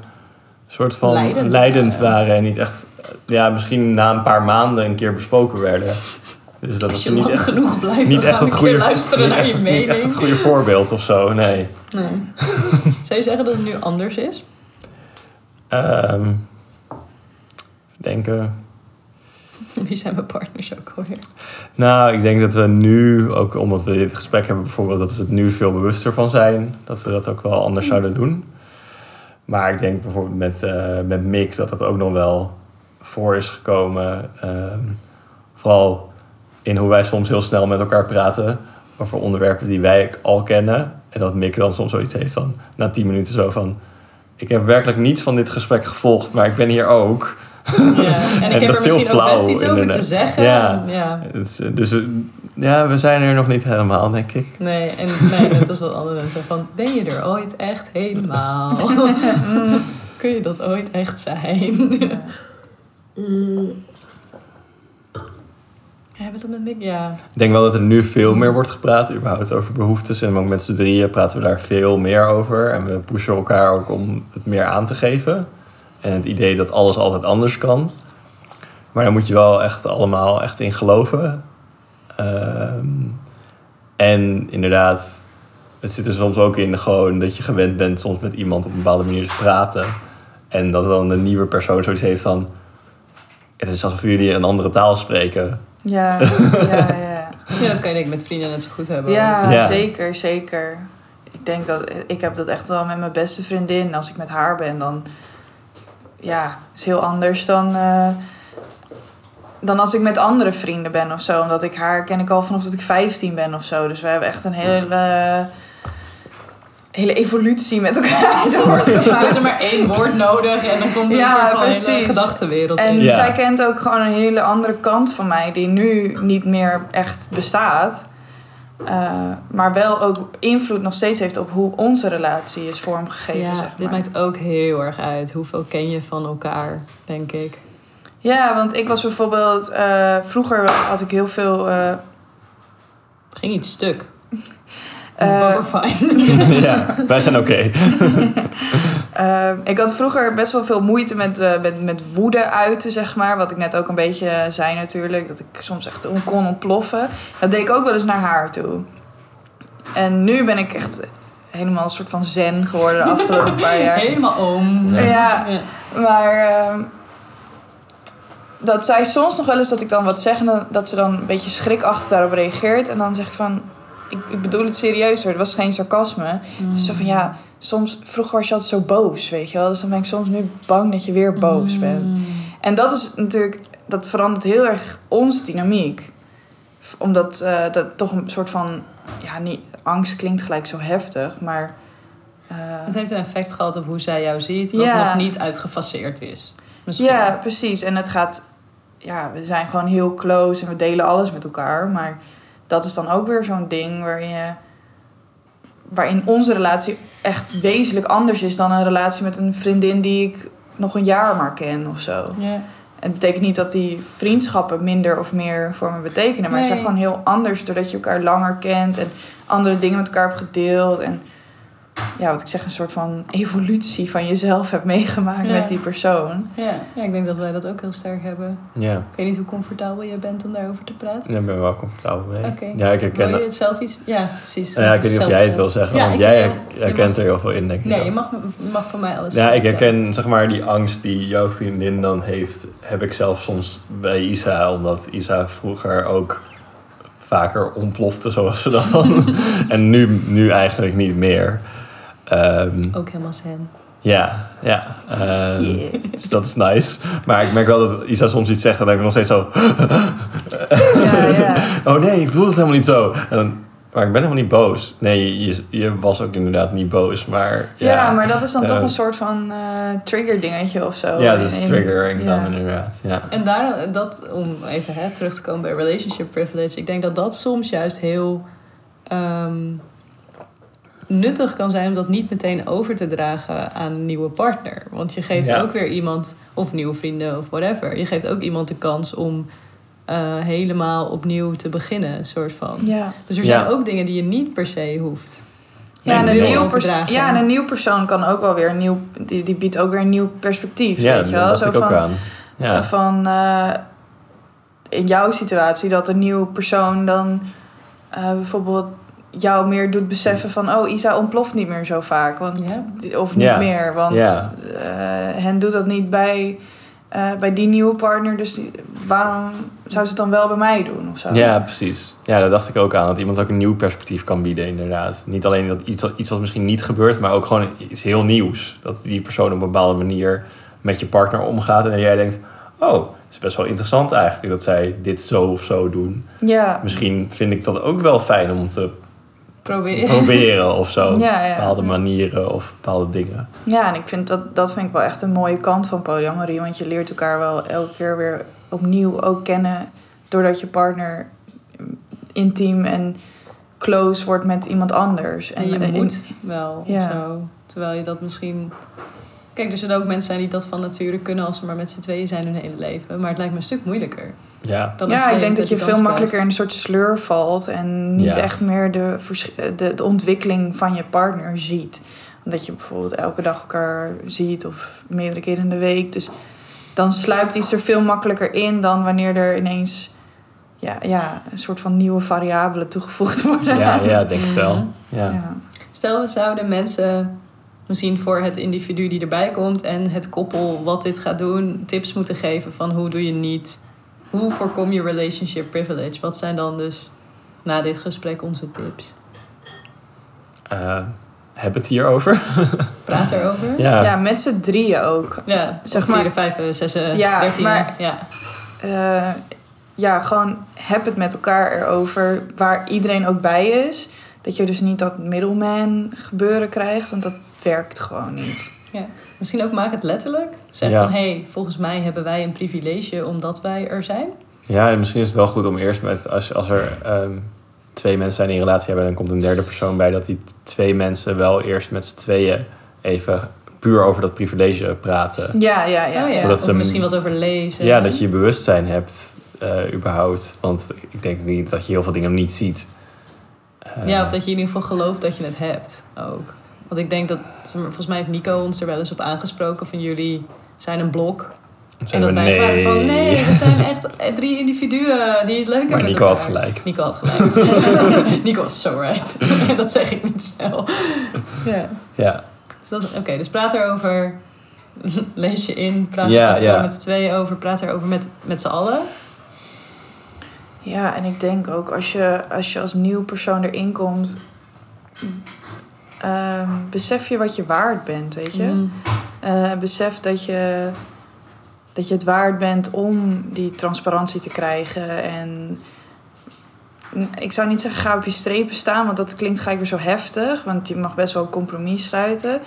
soort van Leidend leidend, waren. waren. En niet echt, ja, misschien na een paar maanden een keer besproken werden. Dus dat Als is je niet echt, genoeg blijft, niet dan echt gaan we goede, luisteren niet naar echt, je niet mening. echt het goede voorbeeld of zo, nee. Nee. [laughs] Zou je zeggen dat het nu anders is? Ehm denken. [laughs] Wie zijn mijn partners ook alweer? Nou, ik denk dat we nu, ook omdat we dit gesprek hebben bijvoorbeeld, dat we het nu veel bewuster van zijn. Dat we dat ook wel anders zouden doen. Maar ik denk bijvoorbeeld met, eh, met Mick dat dat ook nog wel voor is gekomen. Ehm, vooral in hoe wij soms heel snel met elkaar praten over onderwerpen die wij al kennen. En dat Mick dan soms zoiets heeft van, na tien minuten zo van... Ik heb werkelijk niets van dit gesprek gevolgd, maar ik ben hier ook. Ja. En [laughs] ik En heb dat er is heel misschien ook best flauw, iets over te zeggen. Ja. is, eh, Dus eh, ja, we zijn er nog niet helemaal, denk ik. Nee, en nee, net als wat andere mensen. Van, ben je er ooit echt helemaal? [laughs] Kun je dat ooit echt zijn? [laughs] Mm. Hebben Mick? Ja. Ik denk wel dat er nu veel meer wordt gepraat, überhaupt over behoeftes. En ook met z'n drieën praten we daar veel meer over. En we pushen elkaar ook om het meer aan te geven. En het idee dat alles altijd anders kan. Maar daar moet je wel echt allemaal echt in geloven. Ehm, en inderdaad, het zit er soms ook in gewoon dat je gewend bent soms met iemand op een bepaalde manier te praten. En dat dan een nieuwe persoon zoiets heeft van... Het is alsof jullie een andere taal spreken. Ja, [laughs] ja, ja. ja, dat kan je denk ik met vrienden net zo goed hebben. Ja, Ja. zeker, zeker. Ik denk dat ik heb dat echt wel met mijn beste vriendin. Als ik met haar ben, dan ja, is heel anders dan, eh, dan als ik met andere vrienden ben of zo. Omdat ik haar ken ik al vanaf dat ik 15 ben of zo. Dus we hebben echt een hele, hele evolutie met elkaar Er is doorgemaakt. er maar één woord nodig en dan komt er Ja, een soort van hele gedachtenwereld En in. Ja. zij kent ook gewoon een hele andere kant van mij, die nu niet meer echt bestaat. Eh, maar wel ook invloed nog steeds heeft op hoe onze relatie is vormgegeven, Ja, zeg dit maar. maakt ook heel erg uit. Hoeveel ken je van elkaar, denk ik. Ja, want ik was bijvoorbeeld... eh, vroeger had ik heel veel... eh, Het ging iets stuk. Eh, maar fijn. ja, wij zijn oké. [laughs] eh, ik had vroeger best wel veel moeite met, eh, met, met woede uiten, zeg maar. Wat ik net ook een beetje zei natuurlijk. Dat ik soms echt on- kon ontploffen. Dat deed ik ook wel eens naar haar toe. En nu ben ik echt helemaal een soort van zen geworden de afgelopen paar jaar. [laughs] Helemaal om. Ja. Maar ehm, dat zij soms nog wel eens dat ik dan wat zeg en dat ze dan een beetje schrikachtig daarop reageert. En dan zeg ik van, ik, ik bedoel het serieus hoor, het was geen sarcasme. Dus zo van ja, soms, vroeger was je altijd zo boos, weet je wel. Dus dan ben ik soms nu bang dat je weer boos bent. Mm. En dat is natuurlijk, dat verandert heel erg onze dynamiek. Omdat eh, dat toch een soort van, ja, niet, angst klinkt gelijk zo heftig, maar... eh, Het heeft een effect gehad op hoe zij jou ziet, wat Ja. nog niet uitgefaseerd is. Misschien. Ja, precies. En het gaat... Ja, we zijn gewoon heel close en we delen alles met elkaar. Maar dat is dan ook weer zo'n ding waarin je... Waarin onze relatie echt wezenlijk anders is dan een relatie met een vriendin die ik nog een jaar maar ken of zo. Ja. En het betekent niet dat die vriendschappen minder of meer voor me betekenen. Maar ze zijn gewoon heel anders doordat je elkaar langer kent en andere dingen met elkaar hebt gedeeld. En ja, wat ik zeg, een soort van evolutie van jezelf hebt meegemaakt Ja. met die persoon. Ja. ja, ik denk dat wij dat ook heel sterk hebben. Ja, Ik weet niet hoe comfortabel je bent om daarover te praten. daar ben ik wel comfortabel mee. Oké. Ja, ik herken Wil je het. het zelf iets... Ja, precies. Ja, ik weet niet of jij het wil zeggen, Ja, want ik jij herkent mag- er heel veel in, denk ik. Nee, je mag, mag voor mij alles Ja, ik herken zeg maar die angst die jouw vriendin dan heeft, heb ik zelf soms bij Isa, omdat Isa vroeger ook vaker ontplofte, zoals ze dat dan. [laughs] en nu, nu eigenlijk niet meer. Ehm, Ook helemaal zen. ja, ja. ehm, Yeah. Dus dat is nice. Maar ik merk wel dat Isa soms iets zegt en dan ben ik nog steeds zo... Ja, ja. [laughs] Oh nee, ik bedoel het helemaal niet zo. En dan, maar ik ben helemaal niet boos. Nee, je, je was ook inderdaad niet boos, maar... Ja, Ja, maar dat is dan toch een soort van eh, trigger dingetje of zo. Ja, dat is In- triggering ja. dan inderdaad. Ja. En daar, dat, om even hè, terug te komen bij relationship privilege, ik denk dat dat soms juist heel ehm, nuttig kan zijn om dat niet meteen over te dragen aan een nieuwe partner. Want je geeft Ja. ook weer iemand, of nieuwe vrienden of whatever, je geeft ook iemand de kans om eh, helemaal opnieuw te beginnen, soort van. Ja. Dus er Ja. zijn ook dingen die je niet per se hoeft. Ja, en een, nieuw ja, en een nieuw persoon kan ook wel weer een nieuw... Die, die biedt ook weer een nieuw perspectief, Ja, weet je wel? dat Zo ik ook van, aan. Ja. van eh, in jouw situatie dat een nieuw persoon dan eh, bijvoorbeeld jou meer doet beseffen van... Oh, Isa ontploft niet meer zo vaak. Want, Of niet Ja. meer, want Ja. eh, hen doet dat niet bij, eh, bij die nieuwe partner. Dus die- waarom zou ze het dan wel bij mij doen of zo? ja, precies. Ja, daar dacht ik ook aan. Dat iemand ook een nieuw perspectief kan bieden, inderdaad. Niet alleen dat iets, iets wat misschien niet gebeurt, maar ook gewoon iets heel nieuws. Dat die persoon op een bepaalde manier met je partner omgaat. En jij denkt, oh, is best wel interessant eigenlijk dat zij dit zo of zo doen. Ja, Misschien vind ik dat ook wel fijn om te Proberen. [laughs] proberen of zo. Ja, ja. Bepaalde manieren of bepaalde dingen. ja en ik vind dat, dat vind ik wel echt een mooie kant van polyamorie. Want je leert elkaar wel elke keer weer opnieuw ook kennen. Doordat je partner intiem en close wordt met iemand anders. En je en- moet wel Ja. of zo. Terwijl je dat misschien... Kijk, er zullen ook mensen zijn die dat van nature kunnen... als ze maar met z'n tweeën zijn hun hele leven. Maar het lijkt me een stuk moeilijker. Ja, Dan ja, ik denk dat je veel makkelijker in een soort sleur valt en niet Ja. echt meer de, vers- de, de ontwikkeling van je partner ziet. Omdat je bijvoorbeeld elke dag elkaar ziet of meerdere keren in de week. Dus dan sluipt iets er veel makkelijker in dan wanneer er ineens ja, ja, een soort van nieuwe variabelen toegevoegd [laughs] worden. ja, ja denk het wel. Ja. Ja. Stel, we zouden mensen misschien voor het individu die erbij komt... en het koppel wat dit gaat doen, tips moeten geven van hoe doe je niet... Hoe voorkom je relationship privilege? Wat zijn dan dus na dit gesprek onze tips? Eh, heb het hierover? [laughs] Praat erover. Ja. ja, met z'n drieën ook. Ja, Zeg maar- maar. 4, 5, 6, Ja, 13. maar- ja. Eh, ja, gewoon heb het met elkaar erover waar iedereen ook bij is. Dat je dus niet dat middleman gebeuren krijgt, want dat werkt gewoon niet. Misschien ook maak het letterlijk. Zeg Ja. van, hé, hey, volgens mij hebben wij een privilege omdat wij er zijn. Ja, en misschien is het wel goed om eerst met, als, als er ehm, twee mensen zijn die een relatie hebben en dan komt een derde persoon bij, dat die twee mensen wel eerst met z'n tweeën even puur over dat privilege praten. Ja, ja, ja. oh ja, Zodat of ze- misschien wat over lezen. Ja, dat je bewustzijn hebt, eh, überhaupt. Want ik denk niet dat je heel veel dingen niet ziet. Eh, Ja, of dat je in ieder geval gelooft dat je het hebt ook. Want ik denk dat, volgens mij heeft Nico ons er wel eens op aangesproken van jullie zijn een blok. En dat wij waren van nee, we zijn echt drie individuen die het leuk hebben Maar met Nico had gelijk. Nico had gelijk. [laughs] Nico was zo right. [laughs] dat zeg ik niet snel. Ja. Ja, Dus Oké, dus praat erover. Lees je in. Praat er met z'n tweeën over. Praat erover met, met z'n allen. Ja, en ik denk ook als je als, je als nieuw persoon erin komt, ehm, besef je wat je waard bent, weet je? Mm. Eh, besef dat je, dat je het waard bent om die transparantie te krijgen. En ik zou niet zeggen ga op je strepen staan, want dat klinkt gelijk weer zo heftig. Want je mag best wel een compromis sluiten.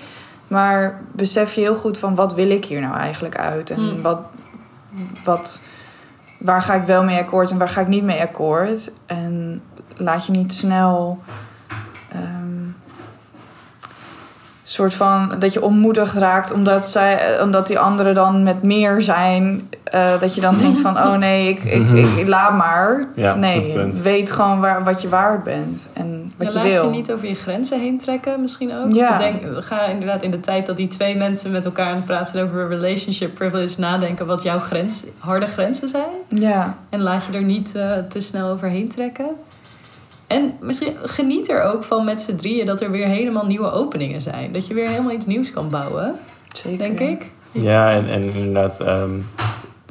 Maar besef je heel goed van wat wil ik hier nou eigenlijk uit? En Hmm. wat, wat, waar ga ik wel mee akkoord en waar ga ik niet mee akkoord? En laat je niet snel... soort van dat je ontmoedigd raakt omdat, zij, eh, omdat die anderen dan met meer zijn. eh, dat je dan denkt van, oh nee, ik, ik, ik, ik laat maar. Ja, nee, weet gewoon waar, wat je waard bent en wat Ja, je laat wil. je niet over je grenzen heen trekken misschien ook. Ja. Ga inderdaad in de tijd dat die twee mensen met elkaar aan het praten zijn over relationship privilege nadenken wat jouw grens, harde grenzen zijn. Ja, En laat je er niet eh, te snel overheen trekken. En misschien geniet er ook van met z'n drieën dat er weer helemaal nieuwe openingen zijn. Dat je weer helemaal iets nieuws kan bouwen, zeker. denk ik. ja en, en inderdaad, ehm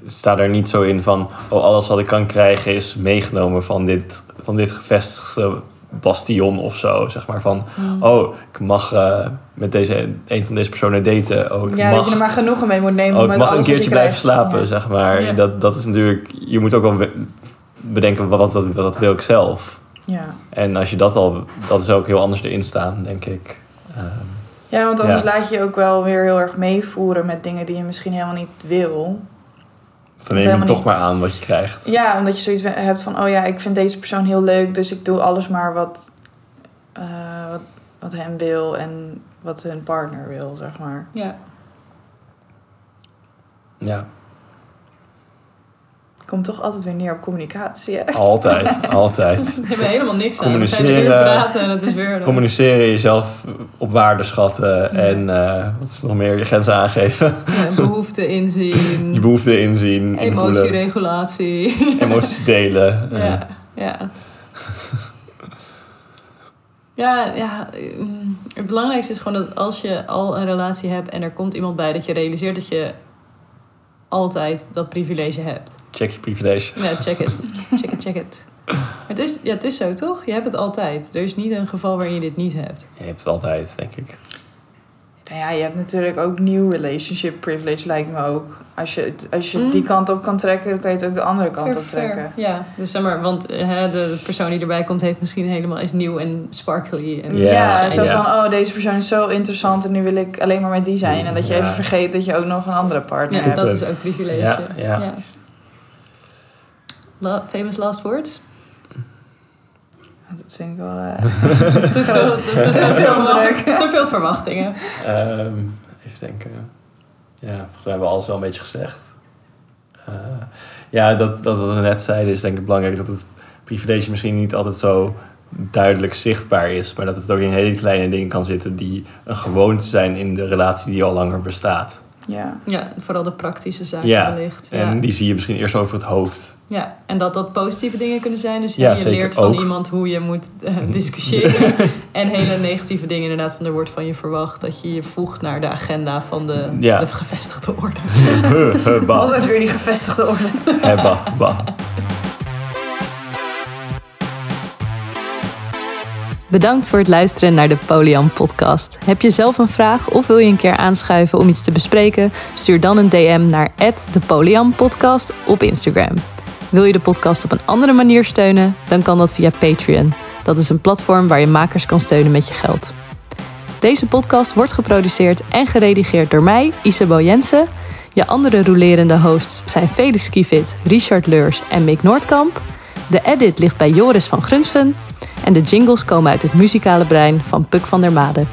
sta er niet zo in van, oh, alles wat ik kan krijgen is meegenomen van dit, van dit gevestigde bastion of zo. Zeg maar van, Mm. oh, ik mag eh, met deze, een van deze personen daten. Oh, ik Ja, mag, dat je er maar genoegen mee moet nemen. oh, ik met mag een keertje je blijven krijgt. slapen, Ja. zeg maar. Ja. Dat, dat is natuurlijk, je moet ook wel be- bedenken, wat, wat, wat wil ik zelf? Ja. En als je dat al, dat is ook heel anders erin staan, denk ik. Ehm, ja, want anders Ja. laat je je ook wel weer heel erg meevoeren met dingen die je misschien helemaal niet wil. dan neem je toch niet. maar aan wat je krijgt. Ja, omdat je zoiets hebt van, oh ja, ik vind deze persoon heel leuk, dus ik doe alles maar wat, eh, wat, wat hem wil en wat hun partner wil, zeg maar. Ja. Ja, Komt toch altijd weer neer op communicatie, hè? altijd, [laughs] altijd. We hebben helemaal niks aan. We zijn weer praten en het is weer... Communiceren, jezelf op waarde schatten en eh, wat is nog meer, je grenzen aangeven. Ja, behoefte inzien. [laughs] Je behoeften inzien, Emotieregulatie. [laughs] emoties delen. Ja, ja. Ja, ja. mm, Het belangrijkste is gewoon dat als je al een relatie hebt en er komt iemand bij, dat je realiseert dat je altijd dat privilege hebt. check je privilege. Ja, check it. [laughs] Check it, check it. Maar het is, ja, het is zo, toch? Je hebt het altijd. Er is niet een geval waarin je dit niet hebt. Je hebt het altijd, denk ik. Nou ja, je hebt natuurlijk ook nieuw relationship privilege, lijkt me ook. Als je, als je Mm. die kant op kan trekken, dan kan je het ook de andere kant op fair. trekken. Ja, dus zeg maar, want hè, de persoon die erbij komt heeft misschien helemaal is nieuw en sparkly. En, Ja, Ja, zo van, oh, deze persoon is zo interessant en nu wil ik alleen maar met die zijn. En dat je Ja. even vergeet dat je ook nog een andere partner Ja, hebt. dat is ook privilege. Ja, ja. La- famous last words? Dat vind ik wel... eh, [laughs] te, veel, te, te veel, druk. te veel verwachtingen. Ehm, even denken. Ja, volgens mij hebben we alles wel een beetje gezegd. Eh, ja, dat, dat wat we net zeiden is denk ik belangrijk dat het privilege misschien niet altijd zo duidelijk zichtbaar is, maar dat het ook in hele kleine dingen kan zitten die een gewoonte zijn in de relatie die al langer bestaat. Ja. Ja, vooral de praktische zaken Ja, wellicht. Ja. En die zie je misschien eerst over het hoofd. ja, en dat dat positieve dingen kunnen zijn. Dus Ja, je leert van ook. iemand hoe je moet eh, [laughs] discussiëren. [laughs] en hele negatieve dingen inderdaad, van er wordt van je verwacht dat je je voegt naar de agenda van de, Ja. de gevestigde orde. [laughs] bah, Altijd weer die gevestigde orde. hè, bah, Bedankt voor het luisteren naar de Polian podcast. Heb je zelf een vraag of wil je een keer aanschuiven om iets te bespreken? Stuur dan een DM naar podcast op Instagram. Wil je de podcast op een andere manier steunen? Dan kan dat via Patreon. Dat is een platform waar je makers kan steunen met je geld. Deze podcast wordt geproduceerd en geredigeerd door mij, Isabel Jensen. Je andere rolerende hosts zijn Felix Kievit, Richard Leurs en Mick Noordkamp. De edit ligt bij Joris van Grunsven. En de jingles komen uit het muzikale brein van Puk van der Made.